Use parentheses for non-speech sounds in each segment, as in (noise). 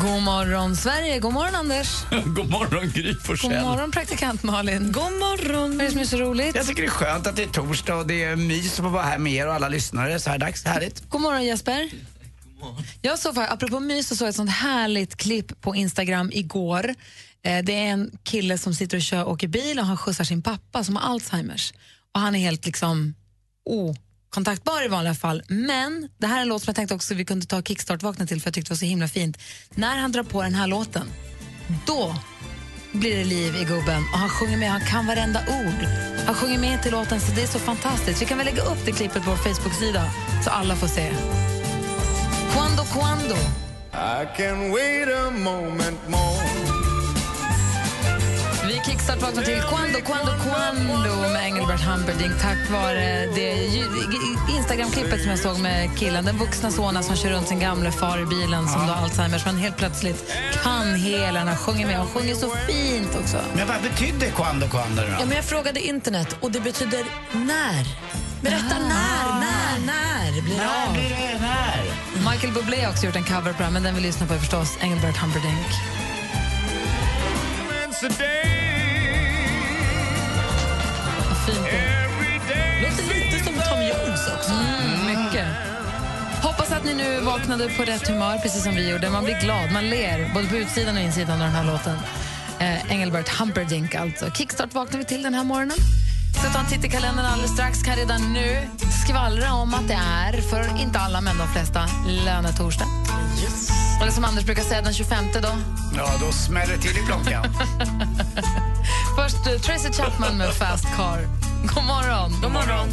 God morgon, Sverige. God morgon, Anders. (laughs) God morgon, Gry Forssell. God morgon, praktikant Malin. God morgon. Vad är det som är så roligt? Jag tycker det är skönt att det är torsdag och det är mys att vara här med er och alla lyssnare så här dags. Härligt. God morgon, Jesper. Jag såg, apropå mys, så såg jag ett sånt härligt klipp på Instagram igår. Eh, Det är en kille som sitter och kör, åker bil och han skjutsar sin pappa som har Alzheimers. Och han är helt liksom Kontaktbar i vanliga fall. Men det här är en låt som jag tänkte också vi kunde ta kickstart-vakna till för jag tyckte det var så himla fint. När han drar på den här låten, då blir det liv i gubben och han sjunger med, han kan varenda ord. Han sjunger med till låten så det är så fantastiskt. Vi kan väl lägga upp det klippet på vår Facebook-sida så alla får se. Quando, quando. I can wait a moment more. Vi kickstart vaknar till Quando, Quando, Quando med Engelbert Humperdinck tack vare det Instagram-klippet som jag såg med killen, den vuxna sonen som kör runt sin gamle far i bilen som då har Alzheimers men helt plötsligt kan hela, han sjunger med och sjunger så fint också. Men vad betydde quando quando då? Ja, men jag frågade internet och det betyder när. Berätta när, när, när blir det När av? blir det när? Michael Bublé har också gjort en cover på den, men den vi lyssnar på är förstås Engelbert Humperdinck. Fint det är. Låter lite som Tom Jones också. Mm, mycket. Hoppas att ni nu vaknade på rätt humör, precis som vi gjorde. Man blir glad, man ler, både på utsidan och insidan av den här låten. Eh, Engelbert Humperdinck alltså. Kickstart vaknar vi till den här morgonen. Så ta en titt i kalendern alldeles strax. Kan redan nu skvallra om att det är, för inte alla men de flesta, lönetorsdag. Eller som Anders brukar säga, den 25 då. Ja, då smäller det till i klockan. (laughs) Först eh, Tracy Chapman med Fast Car. God morgon. God morgon.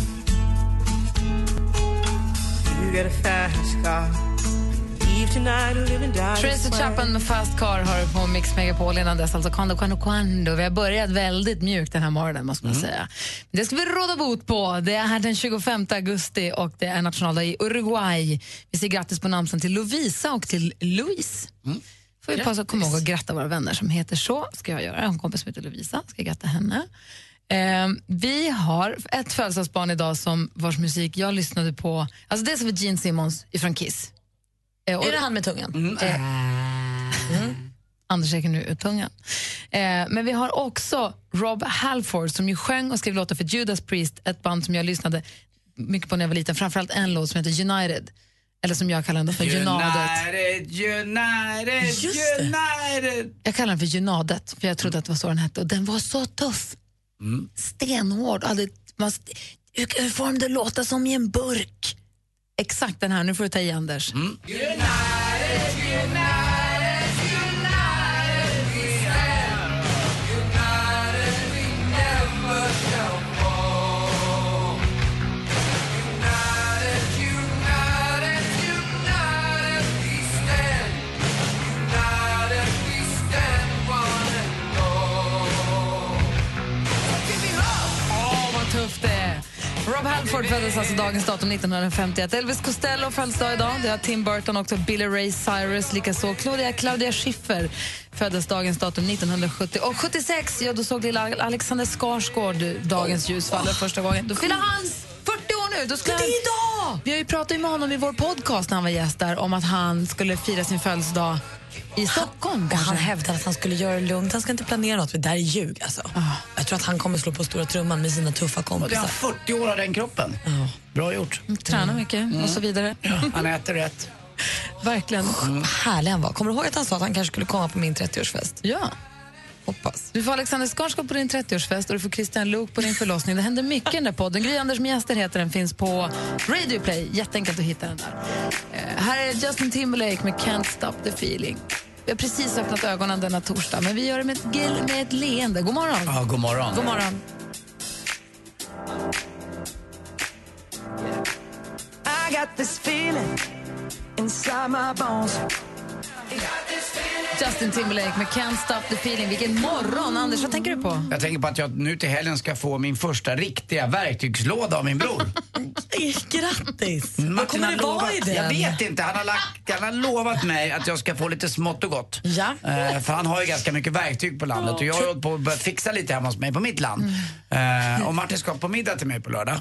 Tracy Chapman med Fast Car har du på Mix Megapol innan dess. Alltså quando, quando, quando. Vi har börjat väldigt mjukt den här morgonen måste man säga. Men det ska vi råda bot på. Det är den 25 augusti och det är nationaldag i Uruguay. Vi säger grattis på namnsdagen till Lovisa och till Louise. Får vi passa att komma ihåg att gratta våra vänner som heter så. ska jag göra. Jag har en kompis som heter Lovisa. Ska jag gratta henne. Eh, vi har ett födelsedagsbarn idag som vars musik jag lyssnade på. Alltså dels vi Gene Simmons från Kiss. Eh, och- Är det han med tungan? Eh, Anders räcker nu ut tungan. Eh, men vi har också Rob Halford som ju sjöng och skrev låtar för Judas Priest, ett band som jag lyssnade mycket på när jag var liten. Framförallt en låt som heter United, eller som jag kallar den för. United, United, det. United. Jag kallar den för Junadet, för jag trodde att det var så den hette. Och den var så tuff. Stenhård. Hade, man, hur, hur får de det låta som i en burk? Exakt den här, nu får du ta i Anders. Åh, Rob Halford föddes alltså dagens datum 1951. Elvis Costello föddes dag idag. Det har Tim Burton också. Billy Ray Cyrus likaså. Claudia, Claudia Schiffer föddes dagens datum 1970. Och 76, ja, då såg lilla Alexander Skarsgård dagens ljus falla första gången. Då fyller han 40 år nu. Då skulle han... idag! Vi har ju pratat med honom i vår podcast när han var gäst där om att han skulle fira sin födelsedag i Stockholm. Och kanske. han hävdar att han skulle göra det lugnt. Han ska inte planera något. för Det där är ljug. Alltså. Jag tror att han kommer slå på stora trumman med sina tuffa Och det har kompisar. 40 år av den kroppen. Bra gjort. Tränar mycket och så vidare. Han äter rätt. Verkligen. Vad härlig han var. Kommer du ihåg att han sa att han kanske skulle komma på min 30-årsfest? Ja. Hoppas. Du får Alexander Skarsgård på din 30-årsfest och du får Christian Luuk på din förlossning. Det händer mycket i den där podden. Gry Anders med gäster heter den, finns på Radio Play. Jätteenkelt att hitta den där. Eh, här är Justin Timberlake med Can't Stop the Feeling. Vi har precis öppnat ögonen denna torsdag, men vi gör det med ett, gel- med ett leende. God morgon. Ja, god morgon. God morgon. Justin Timberlake med Can't Stop the Feeling. Vilken morgon! Anders, vad tänker du på? Jag tänker på att jag nu till helgen ska få min första riktiga verktygslåda av min bror. Grattis! Vad kommer det vara i den? Jag vet inte. Han har, lagt, han har lovat mig att jag ska få lite smått och gott. Ja. Eh, för han har ju ganska mycket verktyg på landet och jag har på börjat fixa lite hemma hos mig på mitt land. Eh, och Martin ska på middag till mig på lördag.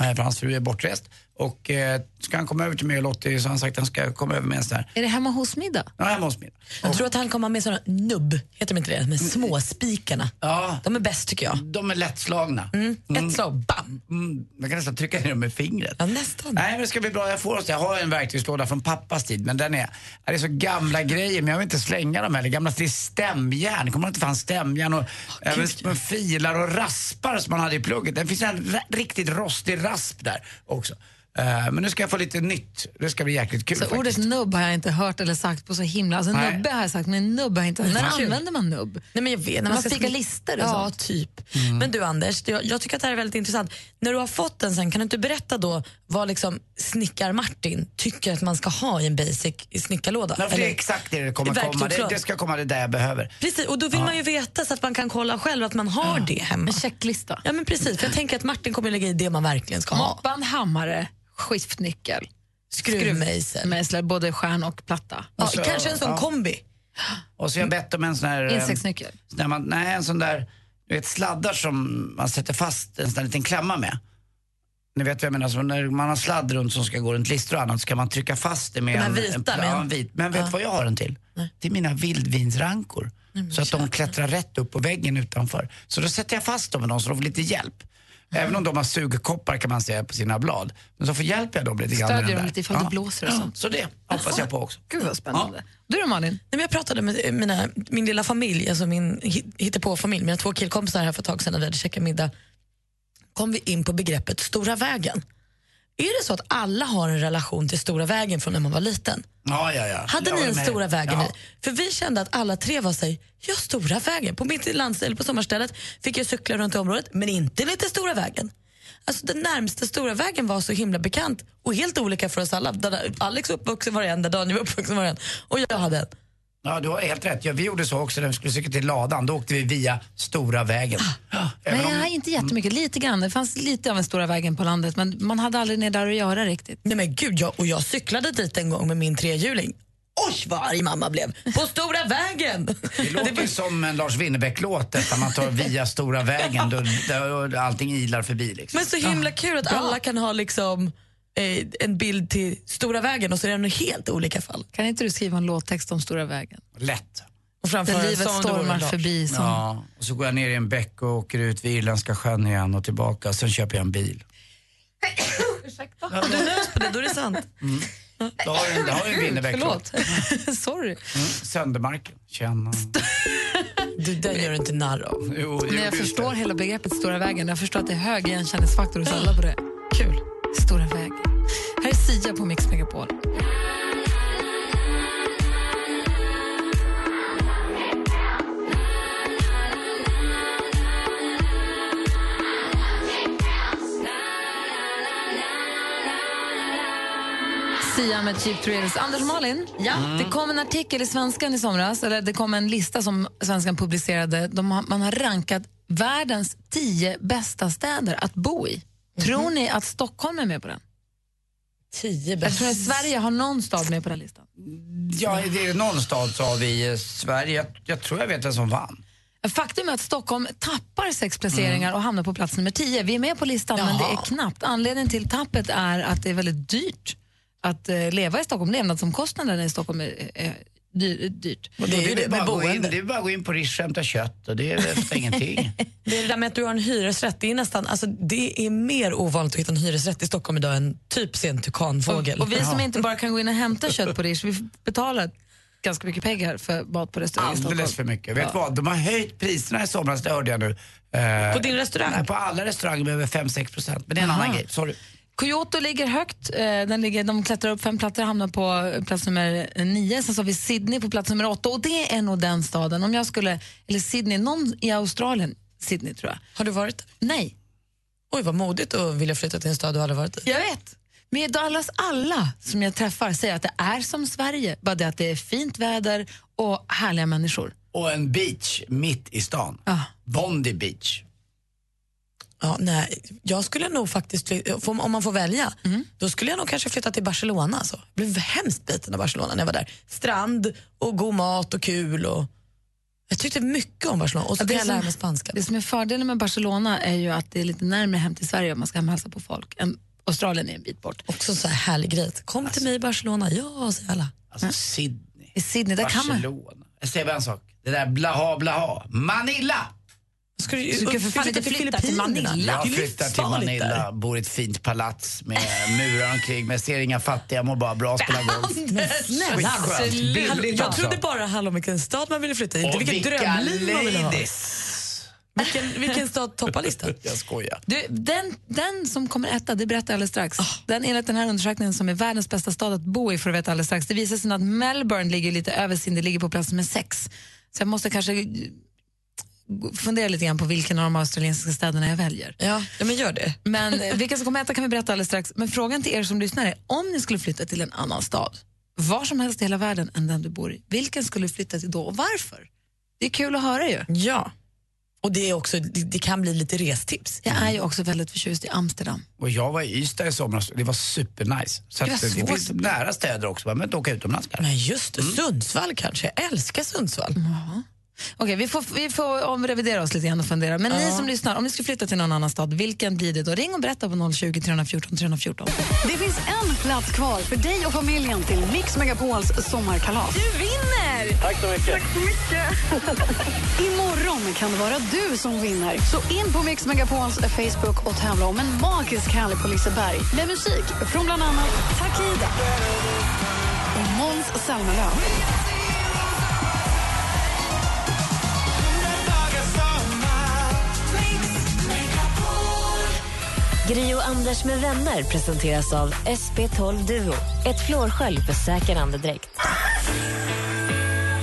Eh, för hans fru är bortrest. Och eh, ska han komma över till mig och Lottie så har han sagt att han ska komma över med en sån här, Är det hemma hos middag? ja hemma hos mig. Jag tror att han kommer med såna nubb, heter de inte det? Med småspikarna. Ja, De är bäst tycker jag. de är lättslagna. Ett slag, bam! Mm, man kan nästan trycka ner dem med fingret. Ja, nästan. Nej men det ska bli bra, jag får oss Jag har en verktygslåda från pappas tid men den är, det är så gamla grejer men jag vill inte slänga dem heller. Gamla det är stämjärn, kommer inte fan stämjärn och även små filar och raspar som man hade i plugget. Det finns en riktigt rostig rasp där också. Eh, men nu ska jag få lite nytt, det ska bli jäkligt kul Så faktiskt. ordet nubb har jag inte hört eller sagt på så himla... Alltså Nej. nubbe har jag sagt, men nubb har jag inte... När Kul. använder man nubb? Nej, men jag vet, när Man ska spikar snick- listor och Ja, sånt. typ. Men du Anders, jag, jag tycker att det här är väldigt intressant. När du har fått den sen, kan du inte berätta då vad liksom snickar-Martin tycker att man ska ha i en basic snickarlåda? Ja, för det är exakt det det kommer komma. Det, det ska komma det där jag behöver. Precis, och då vill man ju veta så att man kan kolla själv att man har det hemma. En checklista. Ja men precis, för jag tänker att Martin kommer lägga i det man verkligen ska ha. Moppband, hammare, skiftnyckel, Skruvmejsel. mejsel, både stjärn och platta. Ja, så- kanske en sån ja. kombi. Och så har jag bett om en sån här... eh, Insektsnyckel. När man, nej, en sån där du vet, sladdar som man sätter fast en sån där liten klämma med. Ni vet vad jag menar, så när man har sladd runt som ska gå runt listor och annat så kan man trycka fast det med en, vita en, med ja, en- vit. Men vet Ja. vad jag har den till? Det är mina vildvinsrankor. Så att de klättrar rätt upp på väggen utanför. Så då sätter jag fast dem med dem så de får lite hjälp. Även om de har sugkoppar kan man säga på sina blad. Men så får hjälper jag dem lite grann Stödjer dem lite ifall det blåser och sånt. Så det hoppas jag på också. Gud vad spännande. Du då Malin? Nej, men jag pratade med eh, mina, min lilla familj, alltså min hi- hittepå-familj, mina två killkompisar här för ett tag sedan när vi hade käkat middag. kom vi in på begreppet Stora vägen. Är det så att alla har en relation till Stora vägen från när man var liten? Ja, ja, ja. Hade Jag ni en med. Stora vägen? Ja. För vi kände att alla tre var sig, ja Stora vägen. På mitt lands, eller på sommarstället fick jag cykla runt i området, men inte lite Stora vägen. Alltså den närmsta Stora vägen var så himla bekant och helt olika för oss alla. Alex var uppvuxen var en, Daniel var uppvuxen var en och jag hade en. Ja, du har helt rätt. Ja, vi gjorde så också när vi skulle cykla till ladan. Då åkte vi via Stora vägen. Även Nej, om- inte jättemycket, lite grann. Det fanns lite av en stora vägen på landet men man hade aldrig ner där att göra riktigt. Nej men gud, jag, och jag cyklade dit en gång med min trehjuling. Oj vad arg mamma blev. På Stora vägen! Det låter (laughs) som en Lars Winnerbäck-låt där man tar via Stora vägen då, där allting ilar förbi. Liksom. Men så himla kul att alla kan ha liksom eh, en bild till Stora vägen och så är det helt olika fall. Kan inte du skriva en låttext om stora vägen? Lätt. Och framför Där en livet det stormar förbi. Som... Ja, och så går jag ner i en bäck och åker ut vid Irländska sjön igen och tillbaka. Sen köper jag en bil. (coughs) Och du nös på det, då är det sant. Då har du en, då har du en Winnerbäck-låt. Förlåt. (laughs) Sorry. Mm, Söndermarken. Känna. Du, den gör du inte narr av. Jo, det Men jag förstår inte. hela begreppet stora vägen. Jag förstår att det är hög igenkänningsfaktor hos alla på det. Kul. Stora vägen. Här är Sia på Mix Megapol. Sia med Cheap Thrills. Anders Malin, ja. det kom en artikel i Svenskan i somras, eller det kom en lista som Svenskan publicerade. De man har rankat världens tio bästa städer att bo i. Tror ni att Stockholm är med på den? Tio Jag bäst. tror att Sverige har någon stad med på den listan. Ja, det är någon stad så har vi i Sverige. Jag, jag tror jag vet vem som vann. Faktum är att Stockholm tappar sex placeringar och hamnar på plats nummer tio. Vi är med på listan, men det är Jaha. knappt. Anledningen till tappet är att det är väldigt dyrt att eh, leva i Stockholm. Levnadsomkostnaderna i Stockholm är, är dyr, dyrt. Och det är det bara gå in, det är bara att gå in på Rish och hämta kött och det är ingenting. Det (laughs) är det där med att du har en hyresrätt, det är nästan, alltså det är mer ovanligt att hitta en hyresrätt i Stockholm idag än typ se en tukanfågel. Och, och vi som inte bara kan gå in och hämta kött på Rish, vi betalar ganska mycket pengar för mat på restaurang. Alldeles för mycket. Vet vad? De har höjt priserna i somras, det hörde jag nu. Eh, På din restaurang? Nej, på alla restauranger med över 5-6 procent. Men det är en Aha. annan grej. Sorry. Kyoto ligger högt. Eh, Den ligger, de klättrar upp fem platser hamnar på plats nummer nio. Sen så har vi Sydney på plats nummer åtta. Och det är nog den staden, om jag skulle, eller Sydney, någon i Australien, Sydney tror jag. Har du varit där? Nej, Oj vad modigt att vilja flytta till en stad du aldrig varit i. jag vet. Men Dallas alla som jag träffar säger att det är som Sverige, bara det att det är fint väder och härliga människor. Och en beach mitt i stan. Ja. Bondi beach. Ja, nej, jag skulle nog faktiskt, om man får välja, då skulle jag nog kanske flytta till Barcelona. Alltså. Jag blev hemskt biten av Barcelona när jag var där. Strand och god mat och kul. Och... Jag tyckte mycket om Barcelona och så Ja, kan det jag som- lära mig spanska. Det som är fördelen med Barcelona är ju att det är lite närmare hem till Sverige om man ska hem och hälsa på folk. än Australien är en bit bort. Också en så här härlig grej. Kom till mig i Barcelona, ja, säger alla. Alltså Sydney. I Sydney, där kan man... Barcelona. Jag säger bara en sak. Det där blaha blaha. Manila! Ska du, Du ska för fan inte flytta till Manila. Jag flyttar till Manila, bor i ett fint palats med murar omkring mig, ser inga fattiga, mår bara bra, spelar golf. Men snälla, Skitskönt. Billigt jag också. trodde bara det om vilken stad man ville flytta i, inte Och vilket drömliv man ville ha. Vilken, vilken stad toppar listan? (laughs) Jag skojar. Du, den, den som kommer etta, det berättar jag alldeles strax. Den enligt den här undersökningen som är världens bästa stad att bo i får du veta alldeles strax. Det visar sig att Melbourne ligger lite över sin, det ligger på plats med sex. Så jag måste kanske fundera lite grann på vilken av de australiensiska städerna jag väljer. Ja, men gör det. Men eh, vilka som kommer etta kan vi berätta alldeles strax. Men frågan till er som lyssnar är, om ni skulle flytta till en annan stad, var som helst i hela världen än den du bor i, vilken skulle du flytta till då och varför? Det är kul att höra ju. Ja. Och det, är också, det, det kan bli lite restips. Jag är ju också väldigt förtjust i Amsterdam. Och jag var i Ystad i somras det var supernice. Så Det var att det, finns nära städer också, behöver inte åka utomlands kanske. Men just det, Sundsvall kanske. Jag älskar Sundsvall. Okej, vi, får, vi får omrevidera oss lite grann och fundera. Men ni som lyssnar, om ni skulle flytta till någon annan stad, vilken blir det då? Ring och berätta på 020 314 314. Det finns en plats kvar för dig och familjen till Mix Megapols sommarkalas. Du vinner! Tack så mycket. (laughs) Imorgon kan det vara du som vinner. Så in på Mix Megapols Facebook och tävla om en magisk helg på Liseberg med musik från bland annat Takida och Måns Zelmerlöw. Gri och Anders med vänner presenteras av SP12 Duo. Ett flårskölj för säker andedräkt.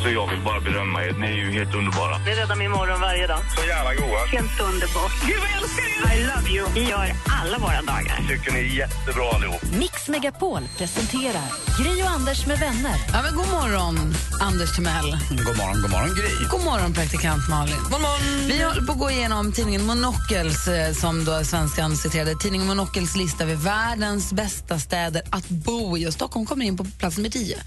Så jag vill bara berömma er. Ni är ju helt underbara. Ni räddar min morgon varje dag. Så jävla goa. Helt underbart. Gud, vad jag älskar er! I love you. Vi gör alla våra dagar. Tycker ni är jättebra allihop. Mix Megapol presenterar Gri och Anders med vänner. Ja, men god morgon, Anders Timell. God morgon, god morgon Gry. God morgon, praktikant Malin. God morgon. Vi håller på att gå igenom tidningen Monocles, eh, som då svenskan citerade. Tidningen Monocles lista över världens bästa städer att bo i. Och Stockholm kommer in på plats nummer 10.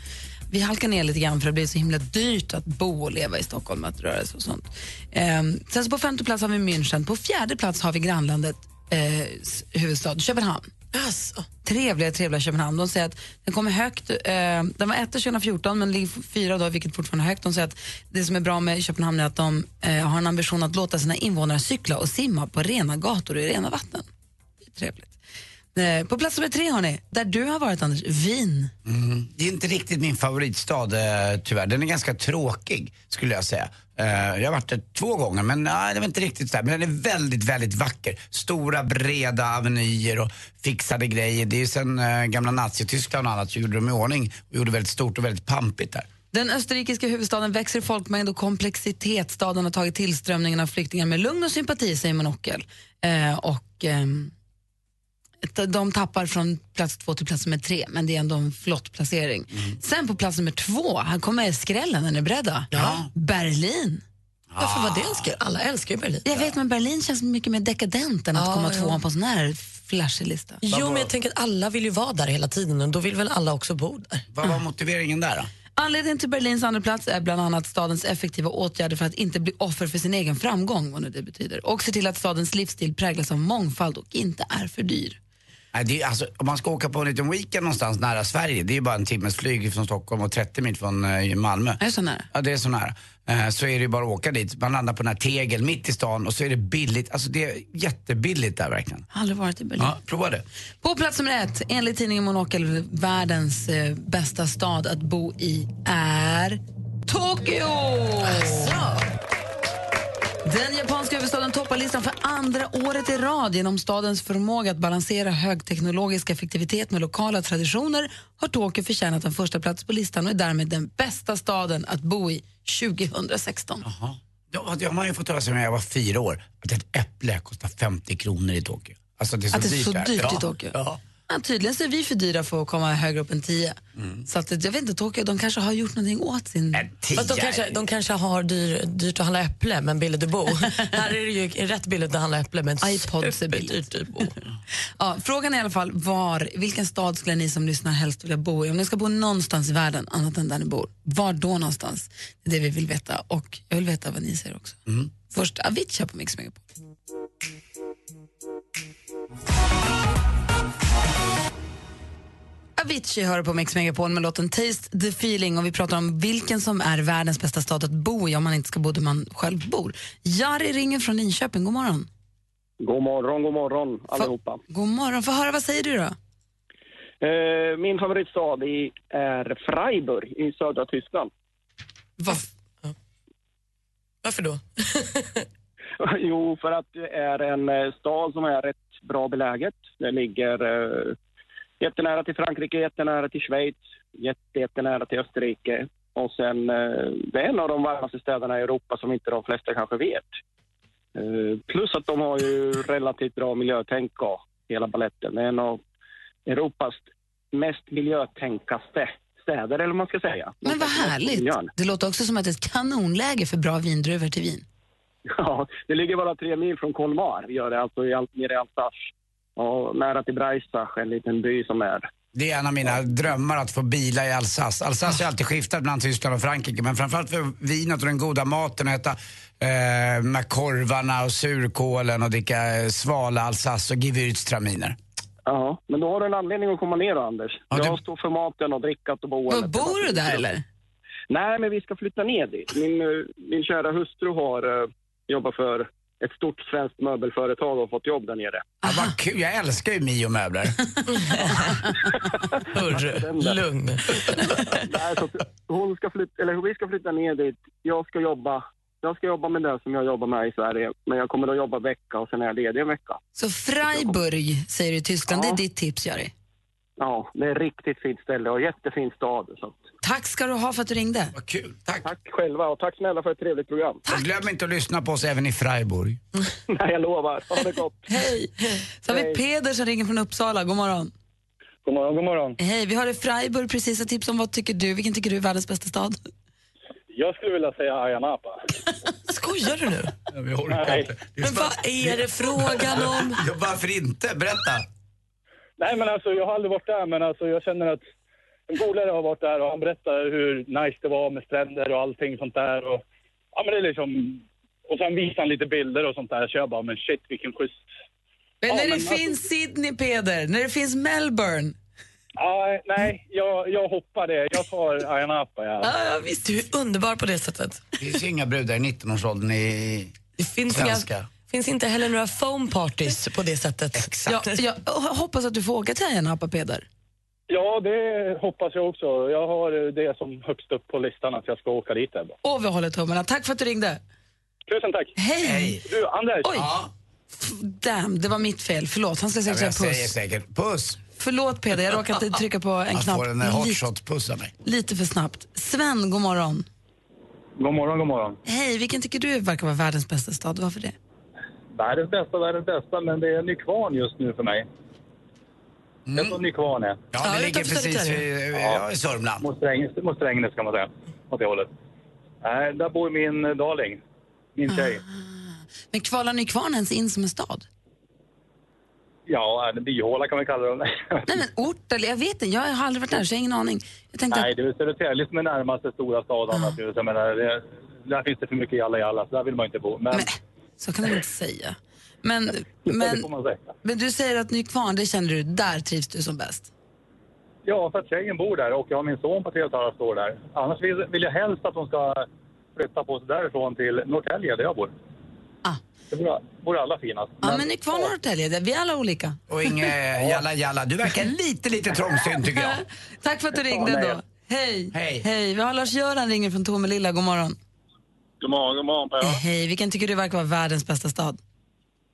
Vi halkar ner lite grann för det blir så himla dyrt att bo och leva i Stockholm, att röra sig och sånt. Ehm, sen så på femte plats har vi München. På fjärde plats har vi grannlandet eh, huvudstad Köpenhamn. Alltså. Trevliga, trevliga Köpenhamn. De säger att den kommer högt. Eh, den var etta 2014 men ligger fyra då, vilket fortfarande är högt. De säger att det som är bra med Köpenhamn är att de eh, har en ambition att låta sina invånare cykla och simma på rena gator och i rena vatten. Det är trevligt. Eh, på plats nummer tre har ni, där du har varit Anders, Wien. Mm. Det är inte riktigt min favoritstad eh, tyvärr. Den är ganska tråkig skulle jag säga. Eh, jag har varit där två gånger men nej, det var inte riktigt så där. Men den är väldigt, väldigt vacker. Stora breda avenyer och fixade grejer. Det är ju sen gamla Nazityskland och annat så gjorde de i ordning och gjorde väldigt stort och väldigt pampigt där. Den österrikiska huvudstaden växer i folkmängd och komplexitet. Staden har tagit tillströmningen av flyktingar med lugn och sympati, säger Monokel. Eh, och, ehm, de tappar från plats två till plats nummer tre, men det är ändå en flott placering. Sen på plats nummer två, här kommer skrällen, är ni beredda? Ja. Berlin. Varför var det en skräll? Alla älskar ju Berlin. Jag vet, men Berlin känns mycket mer dekadent än att Ja, komma ja. tvåan på en sån här flashig lista. Jo, men jag tänker att alla vill ju vara där hela tiden och då vill väl alla också bo där. Vad var motiveringen där då? Anledningen till Berlins andra plats är bland annat stadens effektiva åtgärder för att inte bli offer för sin egen framgång, vad nu det betyder. Och se till att stadens livsstil präglas av mångfald och inte är för dyr. Nej, det är, alltså, om man ska åka på en liten weekend någonstans nära Sverige, det är ju bara en timmes flyg från Stockholm och 30 mil från eh, Malmö. Är det så nära? Ja, det är så nära. Eh, så är det ju bara att åka dit. Man landar på den här tegel mitt i stan och så är det billigt. Alltså det är jättebilligt där verkligen. Aldrig varit i Berlin. Ja, prova det. På plats nummer ett, enligt tidningen Monokel, världens eh, bästa stad att bo i är Tokyo! Den japanska huvudstaden toppar listan för andra året i rad genom stadens förmåga att balansera högteknologisk effektivitet med lokala traditioner har Tokyo förtjänat en första plats på listan och är därmed den bästa staden att bo i 2016. Jaha. Ja, det har man ju fått höra sedan jag var fyra år. Att ett äpple kostar 50 kronor i Tokyo. Alltså det är så Att det är dyrt så dyrt ja. i Tokyo? Ja. Ja, tydligen så är vi för dyra för att komma högre upp än 10. Så att, jag vet inte, Tokyo, de kanske har gjort någonting åt sin... Fast de, kanske, de kanske har dyr, dyrt att handla äpple men billigt att bo. (laughs) Här är det ju rätt billigt att handla äpple men iPods är billigt. superdyrt att bo. (laughs) Ja, frågan är i alla fall var, vilken stad skulle ni som lyssnar helst vilja bo i? Om ni ska bo någonstans i världen annat än där ni bor, var då någonstans? Det är det vi vill veta och jag vill veta vad ni säger också. Först Avicii på Mix Megapol. Avicii hör på Mix Megapol med låten Taste the feeling och vi pratar om vilken som är världens bästa stad att bo i om man inte ska bo där man själv bor. Jari ringer från Linköping, god morgon. God morgon, god morgon allihopa. God morgon, få höra vad säger du då? Eh, min favoritstad är Freiburg i södra Tyskland. Varför då? (laughs) jo, för att det är en eh, stad som är rätt bra beläget. Det ligger eh, jättenära till Frankrike, jättenära till Schweiz, jätte, jättenära till Österrike. Och sen, eh, det är en av de varmaste städerna i Europa som inte de flesta kanske vet. Eh, plus att de har ju relativt bra miljötänk och hela baletten. Det är en av Europas mest miljötänkaste städer, eller vad man ska säga. Men vad härligt. Det låter också som att det är ett kanonläge för bra vindruvor till vin. Ja, det ligger bara tre mil från Colmar, gör det, alltså i, nere i Alsace. Och nära till Breisach, en liten by som är... Det är en av mina drömmar att få bila i Alsace. Alsace har alltid skiftat mellan Tyskland och Frankrike men framförallt för vinet och den goda maten och äta eh, med korvarna och surkålen och dricka eh, svala Alsace och gewürztraminer. Ja, men då har du en anledning att komma ner då, Anders. Jag står för maten och drickat och boendet. bor du där eller? Nej, men vi ska flytta ner dit. Min, eh, min kära hustru har uh, jobbat för ett stort svenskt möbelföretag och fått jobb där nere. Ja, vad kul, jag älskar ju Mio-möbler. (laughs) Hörru, lugn. (laughs) Nej, så att hon ska flytta, eller vi ska flytta ner dit. Jag ska jobba jag ska jobba med det som jag jobbar med i Sverige, men jag kommer att jobba vecka och sen är jag ledig en vecka. Så Freiburg säger du i Tyskland, det är ditt tips Jari. Ja, det är ett riktigt fint ställe och jättefin stad. Så. Tack ska du ha för att du ringde. Vad kul, tack. Tack själva och tack snälla för ett trevligt program. Och glöm inte att lyssna på oss även i Freiburg. (laughs) Nej, jag lovar. Ha det gott. (laughs) Hej. Så har vi Peder som ringer från Uppsala, god morgon. God morgon, god morgon. Hej, vi har i Freiburg precis ett tips om vad tycker du, vilken tycker du är världens bästa stad? Jag skulle vilja säga Ayia Napa. (laughs) Skojar du nu? vi orkar Nej. inte. Men vad är det frågan om? Ja, varför inte? Berätta. Nej, men alltså jag har aldrig varit där, men alltså jag känner att en polare har varit där och han berättar hur nice det var med stränder och allting sånt där. Och, ja, men det är liksom... Och sen visar han lite bilder och sånt där. Så jag bara, men shit vilken schysst... Men Ja, när men det alltså- finns Sydney, Peder, när det finns Melbourne. Ja, nej, jag, jag hoppar det. Jag tar Ayia Napa. Ja. Ja, visst, du är underbar på det sättet. Det finns ju inga brudar i 19-årsåldern i Det finns, svenska. inga, finns inte heller några foam parties på det sättet. Exakt. Jag, jag hoppas att du får åka till Ayia Napa, Peder. Ja, det hoppas jag också. Jag har det som högst upp på listan att jag ska åka dit. Där. Och vi håller tummarna. Tack för att du ringde. Tusen tack. Hej! Du, Anders. Oj! Damn, det var mitt fel. Förlåt. Han ska Ja, säga jag säger puss. säkert puss. Förlåt Peder, jag råkade trycka på en Han knapp får en lite, hotshot-puss av mig. lite för snabbt. Sven, god morgon. God morgon, god morgon. Hej, vilken tycker du verkar vara världens bästa stad? Varför det? Världens bästa, världens bästa, men det är Nykvarn just nu för mig. Jag tror Nykvarn är. Mm. Ja, det ligger precis vid, ja, i Sörmland. Mot Strängnäs, mot Strängnäs kan man säga. Åt det hållet. Nej, där bor min eh, darling. Min tjej. Men kvalar Nykvarn ens in som en stad? Ja, en byhåla kan man kalla det. (laughs) Nej men ort eller jag vet inte, jag har aldrig varit där så jag har ingen aning. Jag tänkte Nej, att, det är väl Södertälje som är närmaste stora stad annars. Jag menar, det, där finns det för mycket jalla jalla, så där vill man inte bo. Men, så kan man inte säga. Men, men, men du säger att Nykvarn, det känner du, där trivs du som bäst? Ja, för att tjejen bor där och jag har min son på tre och ett år där. Annars vill, vill jag helst att hon ska flytta på sig därifrån till Norrtälje där jag bor. Det vore, vore alla finast. Ja men Nykvarn och Norrtälje, där- vi är alla olika. Och inget (laughs) jalla jalla. Du verkar lite, lite trångsynt tycker jag. (laughs) Tack för att du ringde Ja, då. Hej. Hej. Hej. Vi har Lars-Göran ringer från Tomelilla, god morgon. God morgon, god morgon på Eh. Hej, vilken tycker du verkar vara världens bästa stad?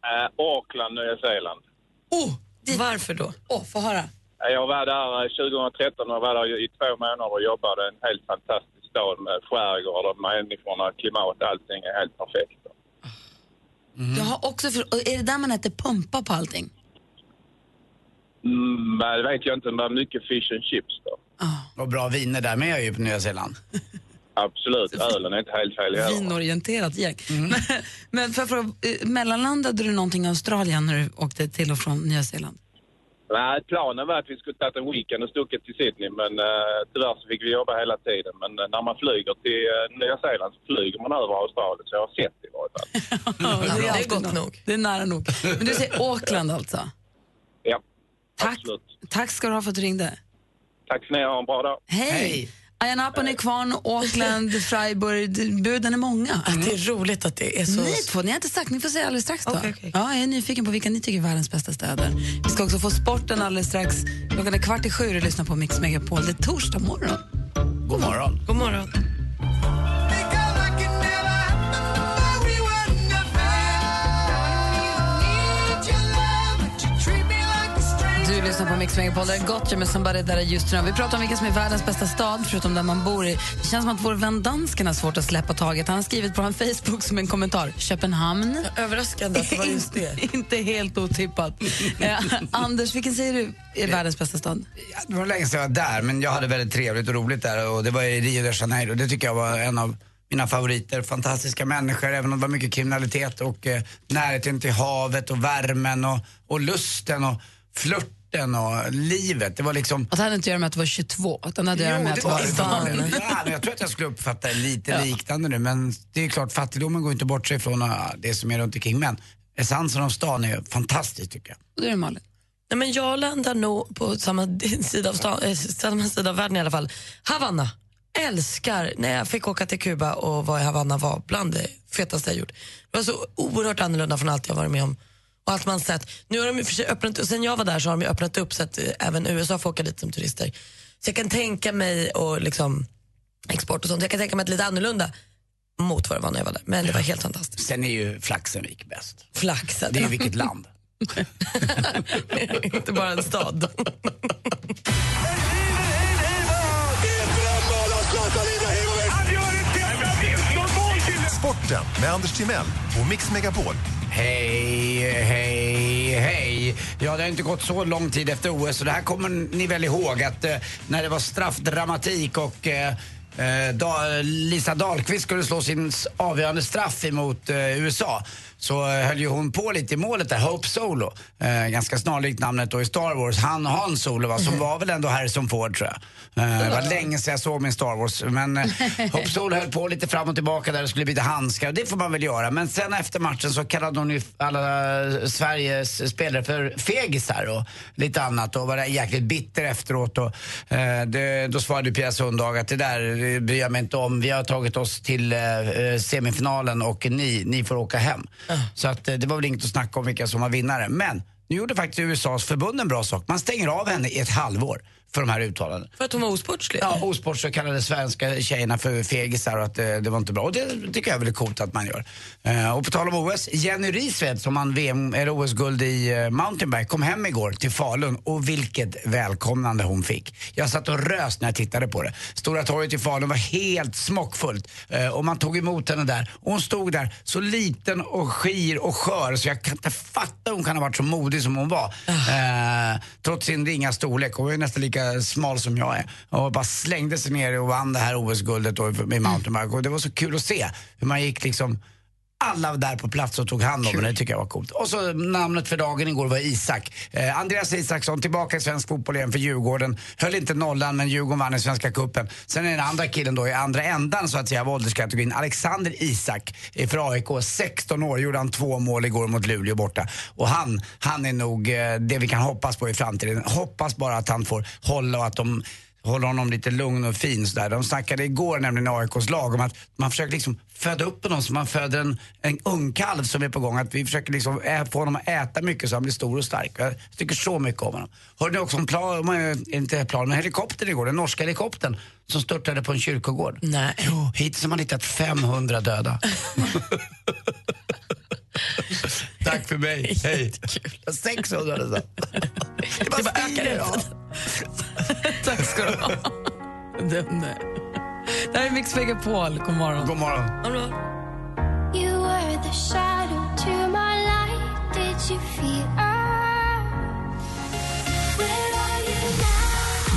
Eh, Auckland, Nya Zeeland. Oh, Varför då? Åh, oh, få höra. Eh, Jag var där eh, 2013 och var där i två månader och jobbade. En helt fantastisk stad med skärgård och människorna, klimat, allting är helt perfekt. Jag har också för, är det där man äter pumpa på allting? Mm, det vet jag inte, men mycket fish and chips då. Och bra viner där med ju på Nya Zeeland. (laughs) Absolut, ölen är inte helt fel heller. Vinorienterat gäng. Men, men för att fråga, eh, mellanlandade du någonting i Australien när du åkte till och från Nya Zeeland? Nej, planen var att vi skulle tagit en weekend och stuckit till Sydney, men uh, tyvärr så fick vi jobba hela tiden. Men uh, när man flyger till uh, Nya Zeeland så flyger man över Australien, så jag har sett det i varje fall. (laughs) det, är gott nog. Det är nära nog. Men du säger Auckland alltså? Ja, Tack, absolut. tack ska du ha för att du ringde. Tack ska ni ha, en bra dag. Hej! Ayia Napa, Nykvarn, Auckland, (laughs) Freiburg. Buden är många. det är roligt att det är så... Ni två, ni har inte sagt, ni får säga alldeles strax då. Okej, okej. Ja, jag är nyfiken på vilka ni tycker är världens bästa städer. Vi ska också få sporten alldeles strax. Klockan är kvart i sju och lyssnar på Mix Megapol. Det är torsdag morgon. God morgon. God morgon. Du lyssnar på Mix Megapol. Det är Gotcha med Somebody That I Used To Know. Vi pratar om vilken som är världens bästa stad, förutom där man bor. i. Det känns som att vår vän dansken har svårt att släppa taget. Han har skrivit på en Facebook som en kommentar. Köpenhamn. Överraskande att det var just det. (laughs) Inte helt otippat. (laughs) eh, Anders, vilken säger du är världens bästa stad? Ja, det var länge sedan jag var där, men jag hade väldigt trevligt och roligt där och det var i Rio de Janeiro. Det tycker jag var en av mina favoriter. Fantastiska människor, även om det var mycket kriminalitet och eh, närheten till havet och värmen och, och lusten och flörten och livet. Det var liksom... Att det hade inte att göra med att du var 22, utan det hade att göra med att du var i stan. Ja, men jag tror att jag skulle uppfatta det lite liknande nu, men det är klart fattigdomen går inte bort sig från äh, det som är runt omkring. Men essensen av stan är fantastisk tycker jag. Och det är Malin. Nej, men jag landar nog på samma (laughs) sida, av stan, eh, samma sida av världen i alla fall. Havanna. Älskar, när jag fick åka till Kuba och vara i Havanna var bland det fetaste jag gjort. Det var så oerhört annorlunda från allt jag varit med om och allt man sett. Nu har de för sig öppnat, och sen jag var där så har de öppnat upp så att eh, även USA får åka dit som turister. Så jag kan tänka mig, och liksom export och sånt, jag kan tänka mig att lite annorlunda mot vad det var när jag var där. Men det var helt fantastiskt. Sen är ju Flaxenvik bäst. Flaxen. Det är ju vilket land. (laughs) Inte bara en stad. Sporten med Anders Timell och Mix Megapol. Hej, hej, hej. Ja, det har inte gått så lång tid efter OS så det här kommer ni väl ihåg att eh, när det var straffdramatik och eh, eh, da, Lisa Dahlqvist skulle slå sin avgörande straff emot eh, USA så eh, höll ju hon på lite i målet där, Hope Solo. Eh, ganska snarlikt namnet då i Star Wars. Han Han Solo va, som var väl ändå Harrison Ford tror jag. Eh, det var länge sedan jag såg min Star Wars. Men eh, (laughs) Hope Solo höll på lite fram och tillbaka där det skulle byta handskar. Det får man väl göra. Men sen efter matchen så kallade hon ju alla eh, Sveriges spelare för fegisar och lite annat och var jäkligt bitter efteråt. Och, eh, det, då svarade Pia Sundhage att det där bryr jag mig inte om. Vi har tagit oss till eh, eh, semifinalen och ni, ni får åka hem. Så att, eh, det var väl inget att snacka om vilka som var vinnare. Men nu gjorde faktiskt USAs förbund en bra sak. Man stänger av henne i ett halvår för de här uttalandena. För att hon var osportslig? Ja, osport så kallade svenska tjejerna för fegisar och att det, det var inte bra. Och det tycker jag är väldigt coolt att man gör. Eh, och på tal om OS, Jenny Rissved som vann VM, eller OS-guld i uh, mountainbike kom hem igår till Falun och vilket välkomnande hon fick. Jag satt och rös när jag tittade på det. Stora torget i Falun var helt smockfullt eh, och man tog emot henne där. Och hon stod där så liten och skir och skör så jag kan inte fatta hur hon kan ha varit så modig som hon var. Eh, trots sin ringa storlek. Hon var ju nästan lika smal som jag är. Och bara slängde sig ner och vann det här OS-guldet i mountainbike. Och det var så kul att se hur man gick liksom alla där på plats och tog hand om henne, det tycker jag var coolt. Och så namnet för dagen igår var Isak. Eh, Andreas Isaksson, tillbaka i svensk fotboll igen för Djurgården. Höll inte nollan men Djurgården vann i Svenska Cupen. Sen är den andra killen då i andra ändan så att säga av ålderskategorin, Alexander Isak eh, för AIK. 16 år, gjorde han två mål igår mot Luleå borta. Och han, han är nog eh, det vi kan hoppas på i framtiden. Hoppas bara att han får hålla och att de håller honom lite lugn och fin sådär. De snackade igår nämligen i AIKs lag om att man försöker liksom föda upp honom som man föder en, en ungkalv som är på gång. Att vi försöker liksom ä, få honom att äta mycket så han blir stor och stark. Jag tycker så mycket om honom. Hörde ni också om plan, eh, inte plan, men helikoptern igår, den norska helikoptern som störtade på en kyrkogård? Nej. Jo, hittills har man hittat 500 döda. (laughs) Tack för mig, (laughs) hej. 600 nästan. Det bara ökar. (laughs) Tack ska du ha. Den där. Det här är Mix Megapol. God morgon. God morgon. You were the shadow to my light. Did you feel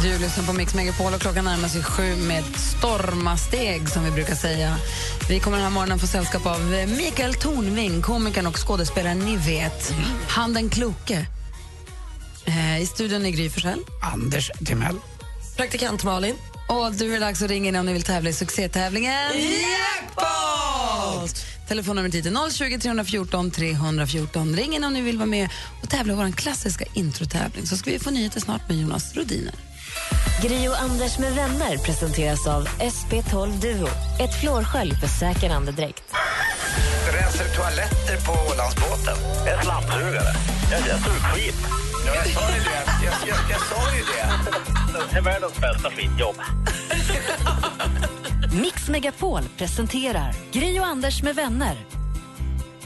Du lyssnar på Mix Megapol och klockan närmar sig sju med stormasteg som vi brukar säga. Vi kommer den här morgonen få sällskap av Mikael Tornving, komikern och skådespelaren ni vet. Han den kloke. Eh, I studion är Gry Forssell. Anders Timell. Praktikant Malin. Och du är dags att ringa in om ni vill tävla i succétävlingen Jackpot! Telefonnumret hit är 020 314 314. Ring in om ni vill vara med och tävla i vår klassiska introtävling. Så ska vi få nyheter snart med Jonas Rodiner. Gri och Anders med vänner presenteras av SP12 Duo. Ett flårskölj för säker andedräkt. Rensar du toaletter på Ålandsbåten? En slamsugare. Jag jag tog skit. Ja, jag sa ju det. Jag, jag, jag sa ju det. Det är världens bästa skitjobb. Mix Megapol presenterar Gri och Anders med vänner.